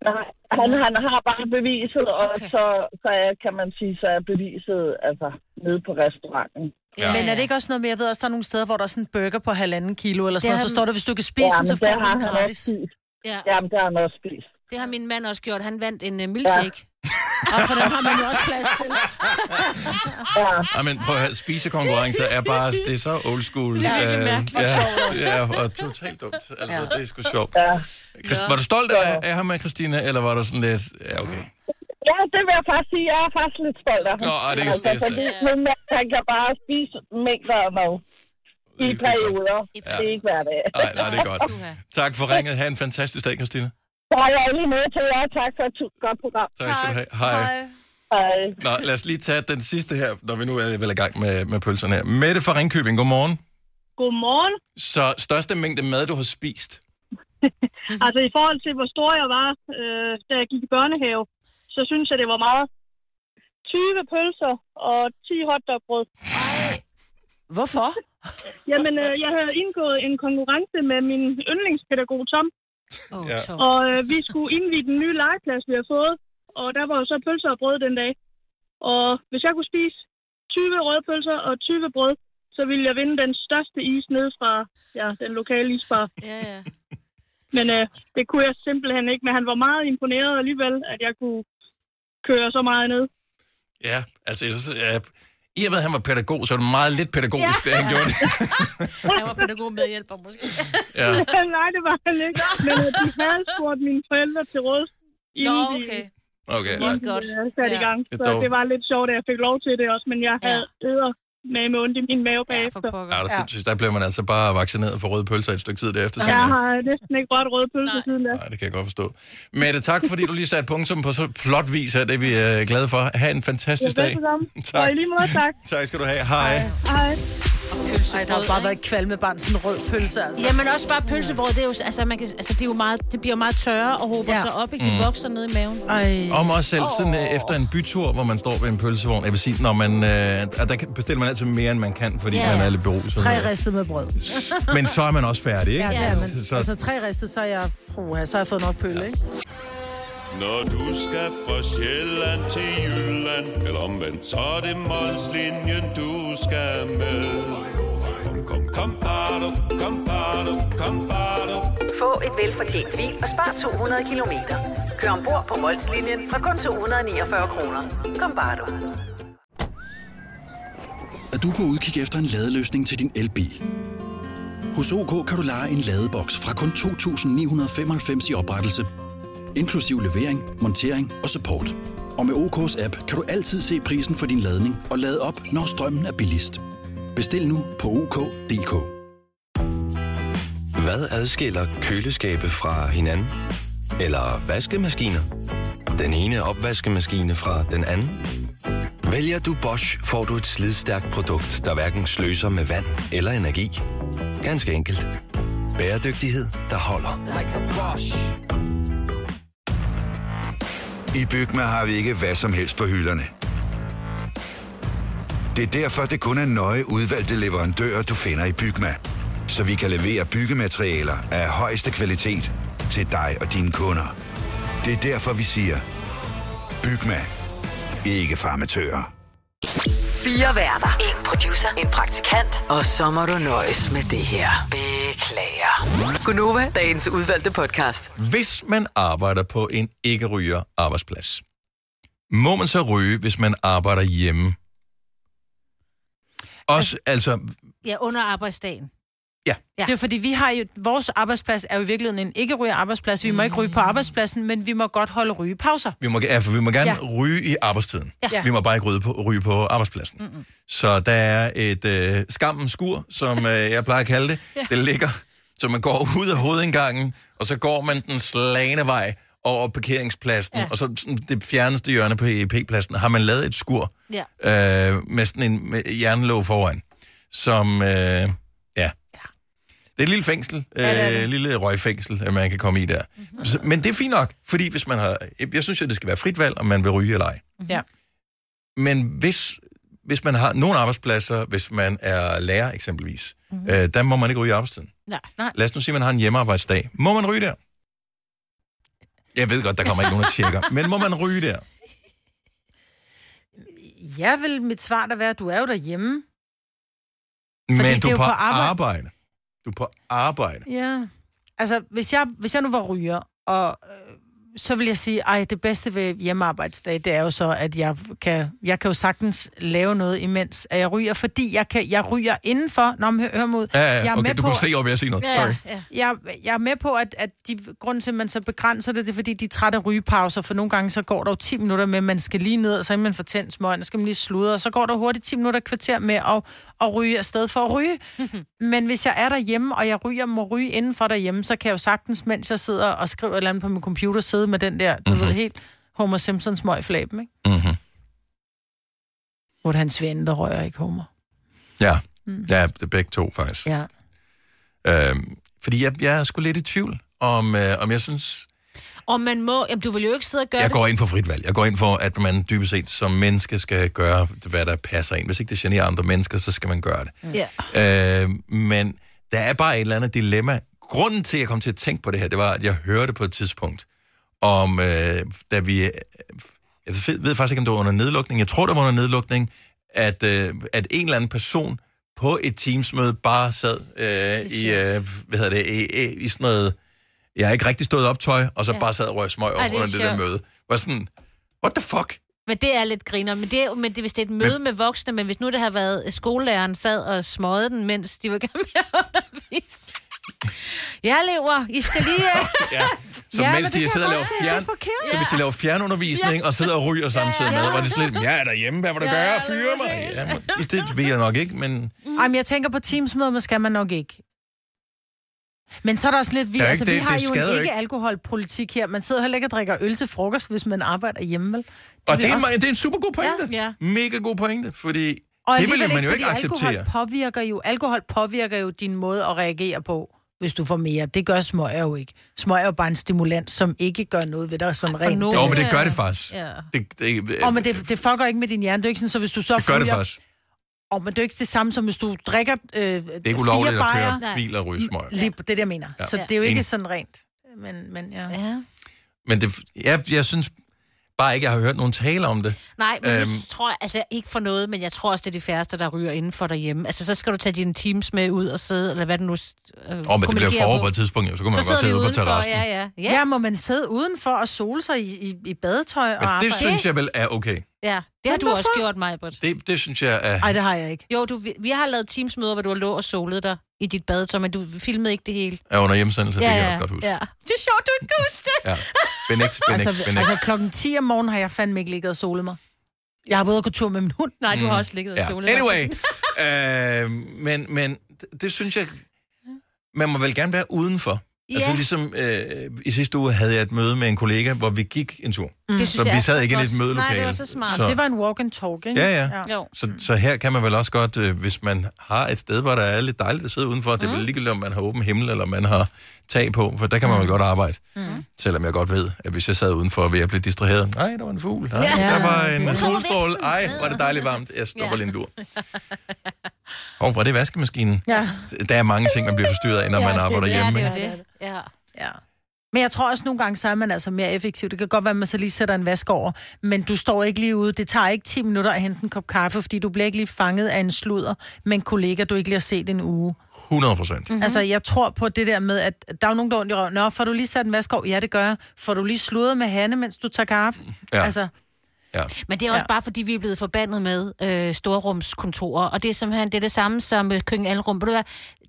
Nej, han, han har bare beviset, og okay. så, så er, kan man sige, så er beviset altså nede på restauranten. Ja. Men er det ikke også noget med, jeg ved også, der er nogle steder, hvor der er sådan en burger på halvanden kilo, eller sådan noget, så står der, hvis du kan spise Ja, den, så får du den gratis. spist. Ja. Jamen, det har han også spist. Det har min mand også gjort. Han vandt en uh, milkshake. Ja. Og for den har man jo også plads til. Ja. Ej, men prøv at høre, spisekonkurrencer er bare, det er så old school. Det er Øh, mærkeligt. ja, ja, og totalt dumt. Altså, Ja. det er sgu sjovt. Ja. Christ, var du stolt af, af ham, Christina, eller var du sådan lidt... Ja, okay. Ja, det vil jeg faktisk sige. Jeg er faktisk lidt stolt af ham. Nå, det er altså, fordi min mand, han kan bare spise mængder af mad. I perioder. Det er ikke hver dag. Nej, nej, det er godt. Tak for ringet. Ha' en fantastisk dag, Christina. Så er jeg lige med til jer. Tak for et godt program. Tak skal du have. Hej. Hej. Nå, lad os lige tage den sidste her, når vi nu er vel i gang med, med pølserne her. Mette fra Ringkøbing, godmorgen. Godmorgen. Så største mængde mad, du har spist? Altså i forhold til, hvor stor jeg var, øh, da jeg gik i børnehave, så synes jeg, det var meget. 20 pølser og 10 hotdogbrød. Hvorfor? Jamen, øh, jeg havde indgået en konkurrence med min yndlingspædagog Tom. Oh, Ja. Og øh, vi skulle indvide den nye legeplads, vi har fået. Og der var jo så pølser og brød den dag. Og hvis jeg kunne spise 20 røde pølser og 20 brød, så ville jeg vinde den største is ned fra ja, den lokale isbar. Ja, ja. Men øh, det kunne jeg simpelthen ikke. Men han var meget imponeret alligevel, at jeg kunne køre så meget ned. Ja, altså, jeg ja, i og med, at han var pædagog, så er det meget lidt pædagogisk, ja. det han gjorde. det. Han var pædagog medhjælper måske. Ja. Nej, det var han ikke. Men øh, de havde spurgt mine forældre til råd. Nå, okay. Okay, Ja, ja. godt. sat i gang. Det Så det var lidt sjovt, at jeg fik lov til det også. Men jeg havde æder med med ondt i min mave bagefter. Ja, der, ja. der blev man altså bare vaccineret for røde pølser et stykke tid derefter. Jeg har næsten ikke rørt røde pølse siden da. Nej, det kan jeg godt forstå. Mette, tak fordi du lige satte punktum på så flot vis her. Det er vi øh, glade for. Ha' en fantastisk Ja, dag. Tak. Og i lige måde, tak. Tak skal du have. Hej. Hej. Ej, der har bare været kvalme barn, sådan en rød pølse, altså. Jamen også bare pølsebrød, det er jo, altså, man kan, altså, det er jo meget, det bliver meget tørre og håber Ja. ja. sig op, ikke? De Mm. vokser ned i maven. Ej. Om os selv, sådan øh, efter en bytur, hvor man står ved en pølsevogn. Jeg vil sige, når man, øh, at der bestiller man altid mere, end man kan, fordi Ja. man er lidt beruset. Tre ristet med brød. Men så er man også færdig, ikke? Ja, det er man. Så, Altså tre ristet, så er jeg, puha, så har jeg fået nok pølle, ikke? Når du skal fra Sjælland til Jylland Eller omvendt, så er det Molslinjen, du skal med Kom, kom, kom, bado, kom, bado, kom, bado. Få et velfortjent bil og spar 200 kilometer. Kør ombord på Molslinjen fra kun 249 kroner. Kom bare du. at du er på udkig efter en ladeløsning til din elbil. Hos OK kan du lege en ladeboks fra kun 2.995 i oprettelse, inklusiv levering, montering og support. Og med OK's app kan du altid se prisen for din ladning og lade op, når strømmen er billigst. Bestil nu på OK.dk. Hvad adskiller køleskabe fra hinanden? Eller vaskemaskiner? Den ene opvaskemaskine fra den anden? Vælger du Bosch, får du et slidstærkt produkt, der hverken sløser med vand eller energi. Ganske enkelt. Bæredygtighed, der holder. I Bygma har vi ikke hvad som helst på hylderne. Det er derfor, det kun er nøje udvalgte leverandører, du finder i Bygma. Så vi kan levere byggematerialer af højeste kvalitet til dig og dine kunder. Det er derfor, vi siger, Bygma. Ikke farmatører. Fire værter. En producer. En praktikant. Og så må du nøjes med det her. Beklager. Gunova, dagens udvalgte podcast. Hvis man arbejder på en ikke-ryger arbejdsplads, må man så ryge, hvis man arbejder hjemme? Også, altså, Ja, under arbejdsdagen. Ja. ja. Det er fordi, vi har jo, vores arbejdsplads er jo i virkeligheden en ikke ryge arbejdsplads. Vi må ikke ryge på arbejdspladsen, men vi må godt holde rygepauser. vi må, ja, for vi må gerne Ja. ryge i arbejdstiden. Ja. Vi må bare ikke ryge på, ryge på arbejdspladsen. Mm-mm. Så der er et øh, skammens skur, som øh, jeg plejer at kalde det. Ja. Det ligger, så man går ud af hovedindgangen, og så går man den slagende vej over parkeringspladsen, Ja. og så sådan det fjerneste hjørne på EP-pladsen, har man lavet et skur Ja. øh, med sådan en med jernlåg foran, som, øh. Det er et lille fængsel, øh, Ja, det. lille røgfængsel, at man kan komme i der. Mm-hmm. Men det er fint nok, fordi hvis man har, jeg synes jo, det skal være frit valg, om man vil ryge eller ej. Ja. Men hvis, hvis man har nogle arbejdspladser, hvis man er lærer eksempelvis, mm-hmm. øh, der må man ikke ryge i arbejdstiden. Nej, nej. Lad os nu sige, at man har en hjemmearbejdsdag. Må man ryge der? Jeg ved godt, der kommer ikke nogen, der tjekker. Men må man ryge der? Ja, vil mit svar da være, at du er jo derhjemme. Men det du er på, på arbejde. arbejde. Du er på arbejde. Ja. Altså, hvis jeg, hvis jeg nu var ryger, og så vil jeg sige, ej, det bedste ved hjemmearbejdsdag, det er jo så, at jeg kan, jeg kan jo sagtens lave noget imens, at jeg ryger, fordi jeg, kan, jeg ryger indenfor, når man hører mod. Ja, jeg ja, er okay, med du på, kunne se, hvor jeg sige noget. Ja, Sorry. ja. Jeg, jeg er med på, at, at de, grunden til, at man så begrænser det, det er, fordi de er trætte af rygepauser, for nogle gange så går der jo 10 minutter med, at man skal lige ned, og så er man for tændt smøgen, så skal man lige sludre, og så går der hurtigt 10 minutter kvarter med at, at ryge afsted for at ryge. Men hvis jeg er derhjemme, og jeg ryger, må ryge indenfor derhjemme, så kan jeg jo sagtens, mens jeg sidder og skriver et eller andet på min computer, sidde med den der, du mm-hmm. ved, helt Homer Simpsons flæben, ikke? Mm-hmm. Hvor det hans ven, der rører ikke Homer. Ja. Mm. ja, det er begge to faktisk. Ja. Øhm, fordi jeg, jeg er sgu lidt i tvivl, om, øh, om jeg synes... Og man må... Jamen, du vil jo ikke sidde og gøre Jeg det. går ind for frit valg. Jeg går ind for, at man dybest set som menneske skal gøre, hvad der passer ind. Hvis ikke det generer andre mennesker, så skal man gøre det. Ja. Øh, men der er bare et eller andet dilemma. Grunden til, at jeg kom til at tænke på det her, det var, at jeg hørte på et tidspunkt, om, øh, da vi... øh, Jeg ved, faktisk ikke, om det var under nedlukning. Jeg tror, det var under nedlukning, at, øh, at en eller anden person på et teamsmøde bare sad øh, i, øh, hvad hedder det, i, i, i sådan noget... Jeg har ikke rigtig stået op tøj, og så Ja. bare sad og røg smøg Ej, over det er under det der møde. Var sådan, what the fuck? Men det er lidt griner. Men, det er, men det, hvis det er et møde men... med voksne, men hvis nu det har været skolelæreren sad og smøgede den, mens de var gerne med at undervise. Ja, elever, I skal lige... øh, Ja, så Ja, ja, men mens det de sidder og jeg laver fjern... det er. Så hvis de laver fjernundervisning og sidder og ryger samtidig med, var det slet, ja, derhjemme, hvad vil du Ja, gøre? det Fyre mig? Ja, men det ved jeg nok ikke, men... Ej, men jeg tænker på teamsmøder, men skal man nok ikke. Men så er der også lidt vildt. er Altså, ikke vi det- har det jo en jo ikke. ikke-alkoholpolitik her. Man sidder heller ikke og drikker øl til frokost, hvis man arbejder hjemme, vel? Og vil det er, også- det er en super god pointe. Ja. Mega god pointe, fordi Og det vil man jo ikke acceptere. Alkohol påvirker, jo, alkohol påvirker jo din måde at reagere på, hvis du får mere. Det gør smøger jo ikke. Smøger er jo bare en stimulans, som ikke gør noget ved dig sådan rent. Jo, men det gør det faktisk. Ja. Det, det, Og men det, det fucker ikke med din hjerne. Det er ikke sådan, så hvis du så det gør det ryger- faktisk. Og men det er jo ikke det samme som hvis du drikker øh, Det er ikke ulovligt at køre bil og ryge smøg. Lige det, er det, jeg mener. Ja. Ja. Så det er jo ikke sådan rent. Men, men ja. ja. Men det, jeg, jeg synes bare ikke, jeg har hørt nogen tale om det. Nej, men øhm. Nu tror jeg, altså ikke for noget, men jeg tror også, det er de færreste, der ryger indenfor derhjemme. Altså, så skal du tage dine teams med ud og sidde, eller hvad det nu øh, Åh, men det bliver forår på et tidspunkt, jo, så kan man Så godt sidde vi ude på terrassen. ja, ja. Ja. ja, må man sidde udenfor og sole sig i, i, i badetøj og Men arbejde? det synes jeg vel er okay. Ja, det har Men du også hvorfor? gjort, Majbert. Det, det synes jeg er... Nej, det har jeg ikke. Jo, du, vi, vi har lavet teamsmøder, hvor du har lå og solet dig i dit badetøj, men du filmede ikke det hele. er under hjemsendelse, det kan jeg også godt huske. Ja. Det er sjovt, du ikke kan huske det. Ja. Benægt, benægt, Altså, benægt. altså klokken 10 om morgenen har jeg fandme ikke ligget og solet mig. Jeg har været og gå tur med min hund. Nej, du Mm. har også ligget og ja. solet dig. Anyway, øh, men, men det, det synes jeg, man må vel gerne være udenfor. Ja. Altså ligesom øh, i sidste uge havde jeg et møde med en kollega, hvor vi gik en tur. Mm. Det så synes vi jeg sad ikke i et mødelokale. Nej, det var så smart. Så, Det var en walk and talk, ikke? Ja, ja. Jo. så, så her kan man vel også godt, øh, hvis man har et sted, hvor der er lidt dejligt at sidde udenfor, det er Mm. vel ligegyldigt, om man har åben himmel, eller man har tag på, for der kan man vel godt arbejde. Mm. Selvom jeg godt ved, at hvis jeg sad udenfor ved at blive distraheret, nej, der var en fugl, nej, Ja. der var Ja. en solstråle, ej, er det dejligt varmt, jeg stopper Ja. lige en lur. Og hvor er det vaskemaskinen? Ja. Der er mange ting, man bliver forstyrret af, når man arbejder hjemme. Ja, det er jo det. Ja. Ja. Men jeg tror også nogle gange, så er man altså mere effektiv. Det kan godt være, at man så lige sætter en vask over, men du står ikke lige ude. Det tager ikke 10 minutter at hente en kop kaffe, fordi du bliver ikke lige fanget af en sludder med en kollega, du ikke lige har set en uge. 100 procent. Mm-hmm. Altså, jeg tror på det der med, at der er jo nogen, der er ondt i røven. Nå, får du lige sat en vask over? Ja, det gør jeg. Får du lige sludret med Hanne, mens du tager kaffe? Ja. Altså, Ja. Men det er også ja. bare, fordi vi er blevet forbandet med øh, storrumskontorer, og det er simpelthen det, er det samme som øh, køkken alrum.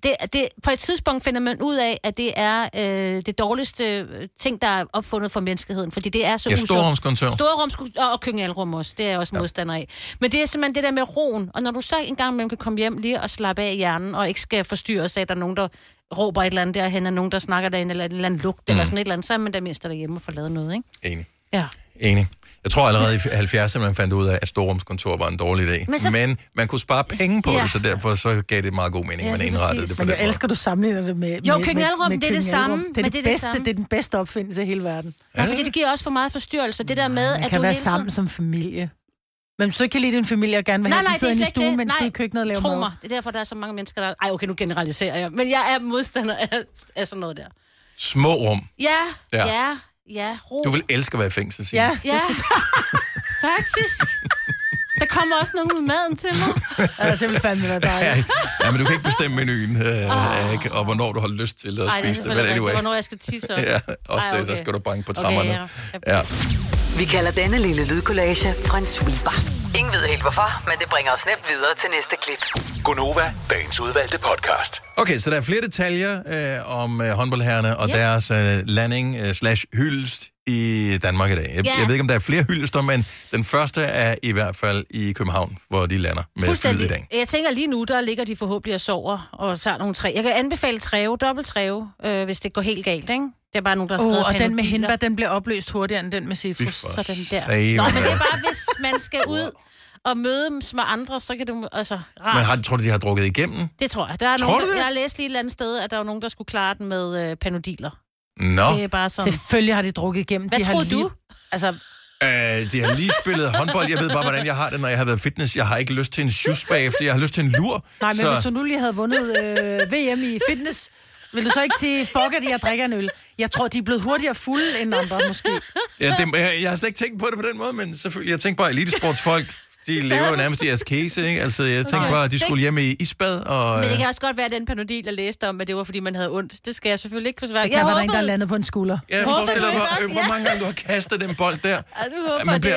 Det, det, på et tidspunkt finder man ud af, at det er øh, det dårligste øh, ting, der er opfundet for menneskeheden, fordi det er så Ja, storrumskontor. Storrumskontor og køkken alrum også, det er jeg også ja. modstander af. Men det er simpelthen det der med roen, og når du så engang imellem kan komme hjem lige og slappe af i hjernen, og ikke skal forstyrres af, at der er nogen, der råber et eller andet derhen, og nogen, der snakker derinde, eller en eller anden lugt, mm. eller sådan et eller andet, så er man der mindst derhjemme og får lavet noget, ikke? Enig. Ja. Enig. Jeg tror allerede i 70'erne, man fandt ud af, at storrumskontor var en dårlig idé. Men så-. Men man kunne spare penge på Ja. det, så derfor så gav det meget god mening, Ja, ja, man indrettede det på men den jeg elsker, du sammenligner det med... Jo, køkkenalrum, det er det samme, Det er, men det, det er det bedste, samme. det er den bedste opfindelse i hele verden. Ja, fordi det giver også for meget forstyrrelse. Det der med, Man at kan du være hele sammen tiden... som familie. Men hvis du ikke kan lide din familie og gerne vil Nej, have, nej, at de sidder er i stuen, det. mens du er i køkkenet og laver Tro mad. mig, det er derfor, der er så mange mennesker, der... Ej, okay, nu generaliserer jeg. Men jeg er modstander af, af sådan noget der. Små rum. Ja, ja, Ja. Ja, ro. Du vil elske at være i fængsel, Signe. Ja, Ja, faktisk. Der kommer også nogen med maden til mig. Ja, det vil fandme være Ja, dejligt. ja, men du kan ikke bestemme menuen, øh, ikke? og hvornår du har lyst til at Ej, det spise det. Men selvfølgelig anyway. Hvornår jeg skal tisse også. ja, også Ej, det, der okay. skal du banke på Okay, trammerne. ja. ja. Vi kalder denne lille lydkollage en sweeper. Ingen ved helt hvorfor, men det bringer os nemt videre til næste klip. Gonova, dagens udvalgte podcast. Okay, så der er flere detaljer øh, om øh, håndboldherrerne og Ja. deres øh, landing øh, slash hyldest i Danmark i dag. Jeg, Ja. jeg ved ikke, om der er flere hyldester, men den første er i hvert fald i København, hvor de lander med flyet i dag. Jeg tænker lige nu, der ligger de forhåbentlig og sover og tager nogle træ. Jeg kan anbefale træve, dobbelt træve, øh, hvis det går helt galt, ikke? Det er bare nogen, der har skrevet Oh, og den med hindbær, den bliver opløst hurtigere end den med citrus. Så den der. Nå, men det er bare, hvis man skal ud og mødes med andre, så kan du... Altså, rart. Men har, tror du, de har drukket igennem? Det tror jeg. Der er Tror nogen, du der, det? jeg har læst lige et eller andet sted, at der var nogen, der skulle klare den med øh, panodiler. Nå. Det er bare sådan... Selvfølgelig har de drukket igennem. Hvad de har tror lige... du? Altså, Øh, de har lige spillet håndbold. Jeg ved bare, hvordan jeg har det, når jeg har været fitness. Jeg har ikke lyst til en shoes bagefter. Jeg har lyst til en lur. nej, men så... hvis du nu lige havde vundet øh, VM i fitness, vil du så ikke sige, fuck at jeg drikker en øl? Jeg tror, de er blevet hurtigere fulde end andre, måske. Ja, det, jeg, jeg har slet ikke tænkt på det på den måde, men selvfølgelig, jeg tænker bare, elitesportsfolk, de lever nærmest i askese, ikke? Altså, jeg tænkte Nej. bare, at de Det- skulle hjem i isbad, og... Men det øh, kan også godt være, at den panodil, jeg læste om, at det var, fordi man havde ondt. Det skal jeg selvfølgelig ikke forsvare. Det kan være, der er en, der er landet på en skulder. Ja, Håber forestil du dig, ikke hvor, også? øh, hvor Ja. mange gange du har kastet den bold der. Ja, du håber, Man det.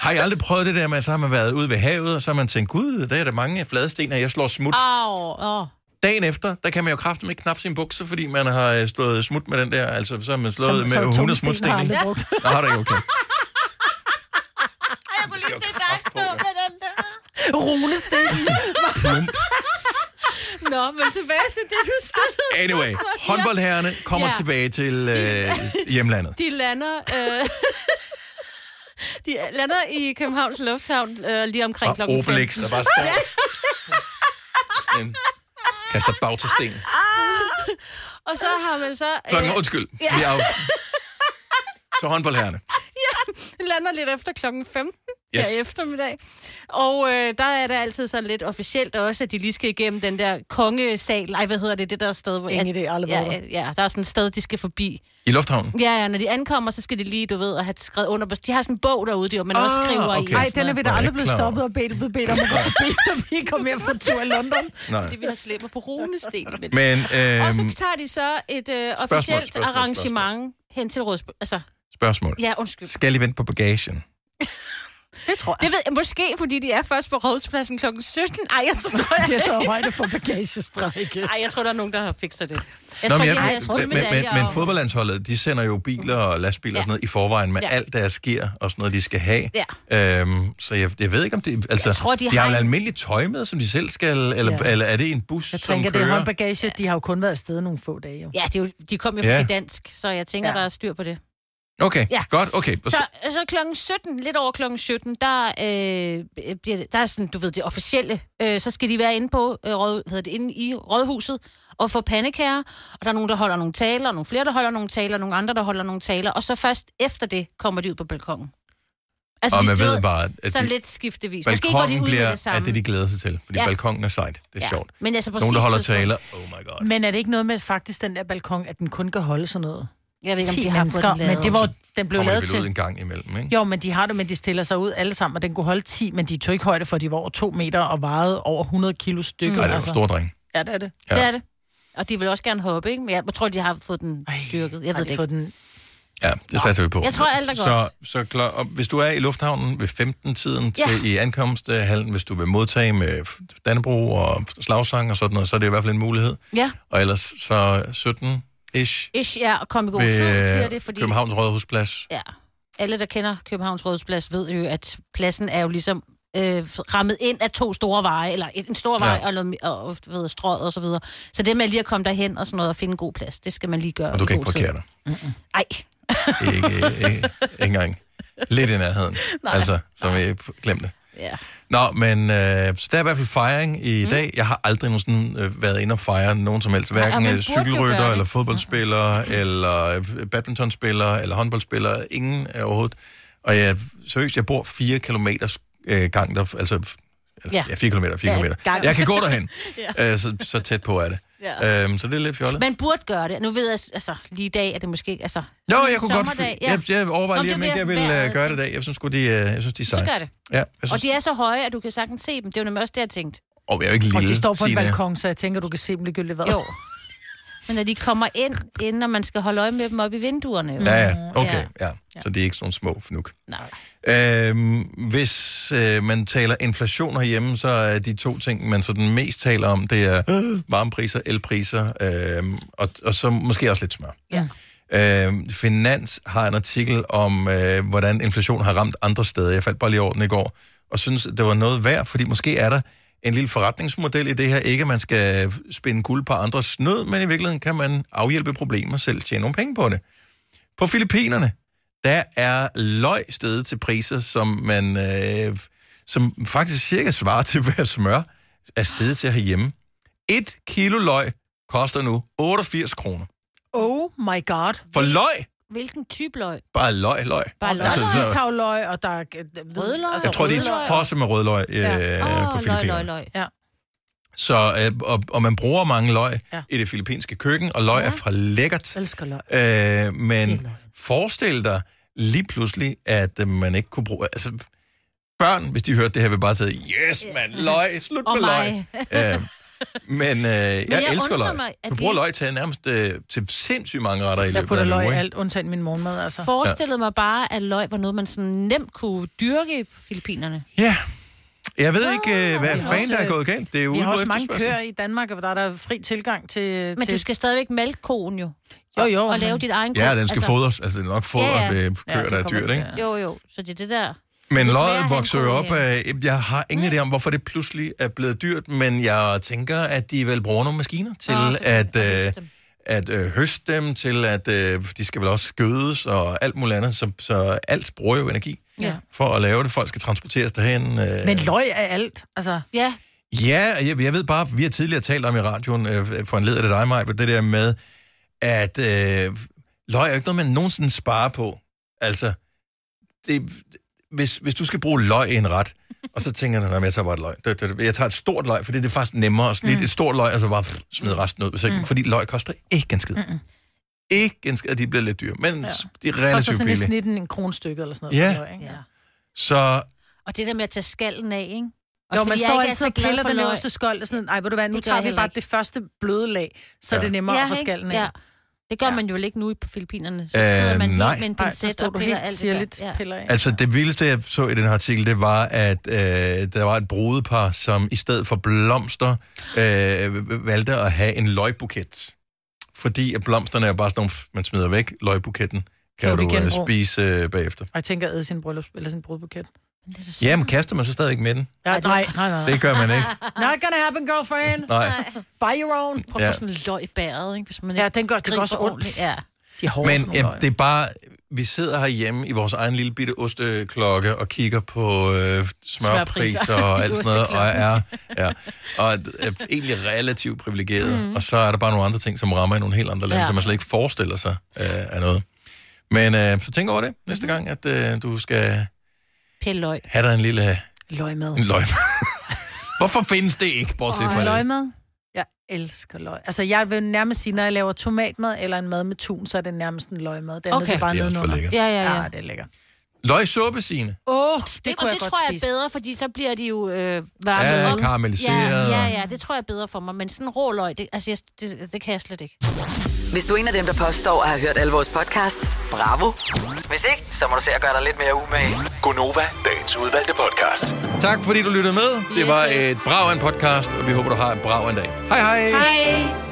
Har I aldrig prøvet det der med, at så har man været ude ved havet, og så har man tænkt, gud, der er der mange fladesten, og jeg slår smut. Au, åh. Dagen efter, der kan man jo kraftigt ikke knappe sin bukser, fordi man har øh, slået smut med den der, altså så har man slået Som- med som 100 tungsten smutsten, har ikke? brugt. Nå, har du ikke, okay. Jeg kunne lige se dig stå med den der. Runestenen. Plump. Nå, men tilbage til det, du stillede. Anyway, spørgsmål. håndboldherrerne kommer Ja. tilbage til øh, hjemlandet. De lander... Øh, de lander i Københavns Lufthavn øh, lige omkring Og klokken Obelix, 15. der bare står sådan kaster bagtasten. Og så har man så... Klokken, øh, undskyld. ja. Vi er jo... Så håndboldherrerne. ja, lander lidt efter klokken 15 Yes. her i eftermiddag. Og øh, der er det altid sådan lidt officielt også, at de lige skal igennem den der kongesal. Ej, hvad hedder det? Det der sted, hvor... Ingen idé, aldrig ja, ja, ja, der er sådan et sted, de skal forbi. I lufthavnen. Ja, ja, når de ankommer, så skal de lige, du ved, at have skrevet under. på- De har sådan en bog derude, de, man også Ah, skriver i. okay. og Ej, sådan den er vi da aldrig blevet stoppet og bedt, blevet bedt om at gå forbi, når vi kom hjem fra tur i London. Nej. Det vi har slæbt på runesten. Men, Men, og så øhm, tager de så et øh, spørgsmål, officielt Det tror jeg. Det ved jeg måske, fordi de er først på rådspladsen kl. 17. Ej, jeg tror, De har taget højde for bagagestrække. Ej, jeg tror, der er nogen, der har fikset det. Jeg Nå, tror, men, de jeg, har men, men, men, men fodboldlandsholdet, de sender jo biler og lastbiler ja. og sådan noget i forvejen med Ja. alt deres gear og sådan noget, de skal have. Ja. Øhm, så jeg, jeg ved ikke, om det... Altså, Jeg tror, de de har en- almindeligt tøj med, som de selv skal... Eller, Ja. eller er det en bus, Jeg som tænker, det kører? er håndbagage. De har jo kun været afsted nogle få dage. Jo. Ja, det jo, de kom jo fra Ja. ja. dansk, så jeg tænker, ja. der er styr på det. Okay, Ja. godt, okay. Og Så, så klokken 17, lidt over klokken 17, der, øh, bliver det, der er sådan, du ved, det officielle. Øh, så skal de være inde på, øh, råd, hvad hedder det, inde i rådhuset og få pandekager. Og der er nogen, der holder nogle taler, nogle flere, der holder nogle taler, nogle andre, der holder nogle taler. Og så først efter det kommer de ud på balkongen. Og de- man ved bare, at sådan de- lidt skiftevis. Måske går de ud bliver, med det at samme. det, de glæder sig til. Fordi Ja. balkongen er sejt. Det er Ja. sjovt. Men altså Nogen, der holder tidspunkt- taler. Oh my god. Men er det ikke noget med faktisk den der balkon, at den kun kan holde sådan noget? Jeg ved ikke, om 10 de har fået den lavet. Men det var, den blev lavet til... ud en gang imellem, ikke? Jo, men de har det, men de stiller sig ud alle sammen, og den kunne holde 10, men de tog ikke højde for, at de var over 2 meter og vejede over 100 kilo stykker. Ej, det er jo en stor dreng. Ja, det er det. Ja. Det er det. Og de vil også gerne hoppe, ikke? Men jeg tror, de har fået den styrket. Jeg ved de det ikke. fået den... Ja, det satser vi på. Jeg tror, alt er Så, godt. så klar, og hvis du er i lufthavnen ved 15-tiden til Ja. i ankomsthallen, hvis du vil modtage med Dannebro og slagsang og sådan noget, så er det i hvert fald en mulighed. Ja. Og ellers så 17-ish Ish, ja, og kom i god tid, siger det, fordi... Københavns Rådhusplads. Ja. Alle, der kender Københavns Rådhusplads, ved jo, at pladsen er jo ligesom øh, rammet ind af to store veje, eller en stor vej Ja. og, noget, og du ved, strøget og så videre. Så det med lige at komme derhen og sådan noget og finde en god plads, det skal man lige gøre Og du kan ikke god tid. parkere dig. Ej. Ikke, ikke, ikke engang. Lidt i nærheden. Nej. Altså, som I glemte det. Ja. Nå, men øh, så der er i hvert fald fejring i Mm. mm. dag. Jeg har aldrig nogensinde øh, været inde og fejre nogen som helst. Hverken øh, gøre cykelrytter, det. eller fodboldspillere, mm. eller øh, badmintonspillere, eller håndboldspillere. Ingen øh, overhovedet. Og jeg, seriøst, jeg bor fire kilometer øh, gang der, altså eller, Ja. ja. ja, fire kilometer, fire Ja, ja, kilometer. gang. Jeg kan gå derhen, Ja. øh, så, så tæt på er det. Ja. Øhm, så det er lidt fjollet. Man burde gøre det. Nu ved jeg, altså, lige i dag er det måske... Altså, Jo, jeg kunne godt... sommerdag, Ja. Jeg, jeg overvejer lige, det om ikke jeg vil øh, gøre det i dag. Jeg synes, sgu, de, øh, jeg synes, de er Så seje. gør det. Ja, jeg synes, Og de er så høje, at du kan sagtens se dem. Det er jo nemlig også det, jeg tænkte. og jeg er jo ikke Og lille, de står på en Signe. balkon, så jeg tænker, du kan se dem ligegyldigt hvad. Jo. Men når de kommer ind, inden og man skal holde øje med dem op i vinduerne. jo. Ja, ja, okay, Ja. ja. Så det er ikke sådan små fnuk. Nej. Øhm, hvis øh, man taler inflation herhjemme, så er de to ting, man sådan mest taler om, det er varmepriser, elpriser, øh, og, og så måske også lidt smør. Ja. Øh, Finans har en artikel om, øh, hvordan inflation har ramt andre steder. Jeg faldt bare lige over den i går, og synes, det var noget værd, fordi måske er der en lille forretningsmodel i det her. Ikke, at man skal spinde guld på andres snød, men i virkeligheden kan man afhjælpe problemer selv tjene nogle penge på det. På Filippinerne, der er løg stedet til priser, som man, øh, som faktisk cirka svarer til, hvad smør er stedet til herhjemme. Et kilo løg koster nu 88 kroner. Oh my god. For løg? Hvilken type løg? Bare løg, løg. Bare løg. Der Altså, er sitavløg, og der er... Rødløg? Altså, Jeg tror, de rødløg. er tosset med rødløg øh, Ja. på Åh, løg, Filippinerne. løg, løg. Ja. Så, øh, og, og man bruger mange løg Ja. i det filippinske køkken, og løg ja. er fra lækkert. Jeg elsker løg. Øh, men forestil dig lige pludselig, at øh, man ikke kunne bruge... Altså, børn, hvis de hørte det her, vil bare sige, yes, man, løg, slut med løg. øh, men øh, jeg, jeg elsker løg. mig, at Du bruger vi- løg til nærmest øh, til sindssygt mange retter i Jeg løbet af putter en løg uge. i ikke? alt, undtagen min morgenmad, altså. Forestillede mig bare, at løg var noget, man sådan nemt kunne dyrke på Filippinerne. Ja. Jeg ved ikke, øh, hvad vi har fanden der er gået galt. Det er Vi ude har også mange køer i Danmark, og der er der fri tilgang til... Men til... du skal stadigvæk mælke koen jo. Jo, jo. Og lave men- dit egen ko. Ja, den skal altså... fodres. Altså, det er nok fodret Ja, ja, ja. ja. ved Ja, køer, det der er dyrt, ikke? ja. Jo, jo. Så det er det der. Men have vokser jo op af... Jeg har ingen idé om, hvorfor det pludselig er blevet dyrt, men jeg tænker, at de vel bruger nogle maskiner til Nå, at, øh, at øh, høste dem, til at øh, de skal vel også gødes og alt muligt andet, så, så alt bruger jo energi Ja. for at lave det. Folk skal transporteres derhen. Øh. Men løg er alt. Altså, Ja, Ja, jeg, jeg ved bare, vi har tidligere talt om i radioen, øh, for en led af det dig, Maj, det der med, at øh, løg er jo ikke noget, man nogensinde sparer på. Altså, det, hvis, hvis du skal bruge løg i en ret, og så tænker jeg, at jeg tager bare et løg. Det, det, jeg tager et stort løg, fordi det er faktisk nemmere at snit mm. et stort løg, og så bare pff, smide resten ud. Hvis ikke, Mm. Fordi løg koster ikke en skid. Mm. Ikke en skid, de bliver lidt dyre, men ja. de er koster relativt sådan i billige. snitten en kronstykke eller sådan noget. Ja. for løg, ikke? ja. Så Og det der med at tage skallen af, ikke? Jo, Også man fordi jeg står ikke er altid så og glad piller for den løg. øverste skold, og sådan, ej, ved du hvad, nu Det gør tager jeg vi heller bare ikke. det første bløde lag, så Ja. er det nemmere at få ikke? skallen af. Ja. Det gør man jo ikke nu på Filippinerne. Så Øh, sidder man nej. helt med en pincet og piller alt det der. piller af. Altså, det vildeste, jeg så i den her artikel, det var, at øh, der var et brudepar, som i stedet for blomster øh, valgte at have en løgbuket. Fordi at blomsterne er bare sådan nogle, man smider væk. Løgbuketten kan, Kan du du igen øh, spise øh, bagefter. Og jeg tænker at æde sin bryllup, eller sin brudbuket. Ja, men kaster man så stadig med den? Ja, nej, nej, nej. Det gør man ikke. Not gonna happen, girlfriend. Nej. Buy your own. Prøv at Ja. få sådan en løg i bæret, ikke? Hvis man Ja, ikke den gør, det gør også ondt. Ja. De er hårde Men ja, det er bare, vi sidder herhjemme i vores egen lille bitte osteklokke og kigger på øh, smørpriser og alt sådan noget, og er, ja, og er, egentlig relativt privilegeret. Mm. Og så er der bare nogle andre ting, som rammer i nogle helt andre lande, ja. Ja. som man slet ikke forestiller sig øh, af noget. Men øh, så tænk over det næste gang, at øh, du skal Pille løg. have dig en lille Løgmad. en løg. Hvorfor findes det ikke, bortset fra det? løgmad? Jeg elsker løg. Altså, jeg vil nærmest sige, når jeg laver tomatmad eller en mad med tun, så er det nærmest en løgmad. Det, Okay. okay. er bare Det er nedenunder. lækkert. Ja, ja, ja. Ja, det er lækkert. Løgsuppe, Signe. Åh, oh, Det, det og kunne jeg det godt tror jeg er spise. bedre, fordi så bliver de jo øh, varme. Ja, karamelliseret. Ja, ja, ja, det tror jeg er bedre for mig. Men sådan rå løg, det, altså, jeg, det, det kan jeg slet ikke. Hvis du er en af dem, der påstår at have hørt alle vores podcasts, bravo. Hvis ikke, så må du se at gøre dig lidt mere umage. Gonova, dagens udvalgte podcast. Tak fordi du lyttede med. Det var yes. et brag af en podcast, og vi håber, du har et brag af en dag. Hej hej! Hej!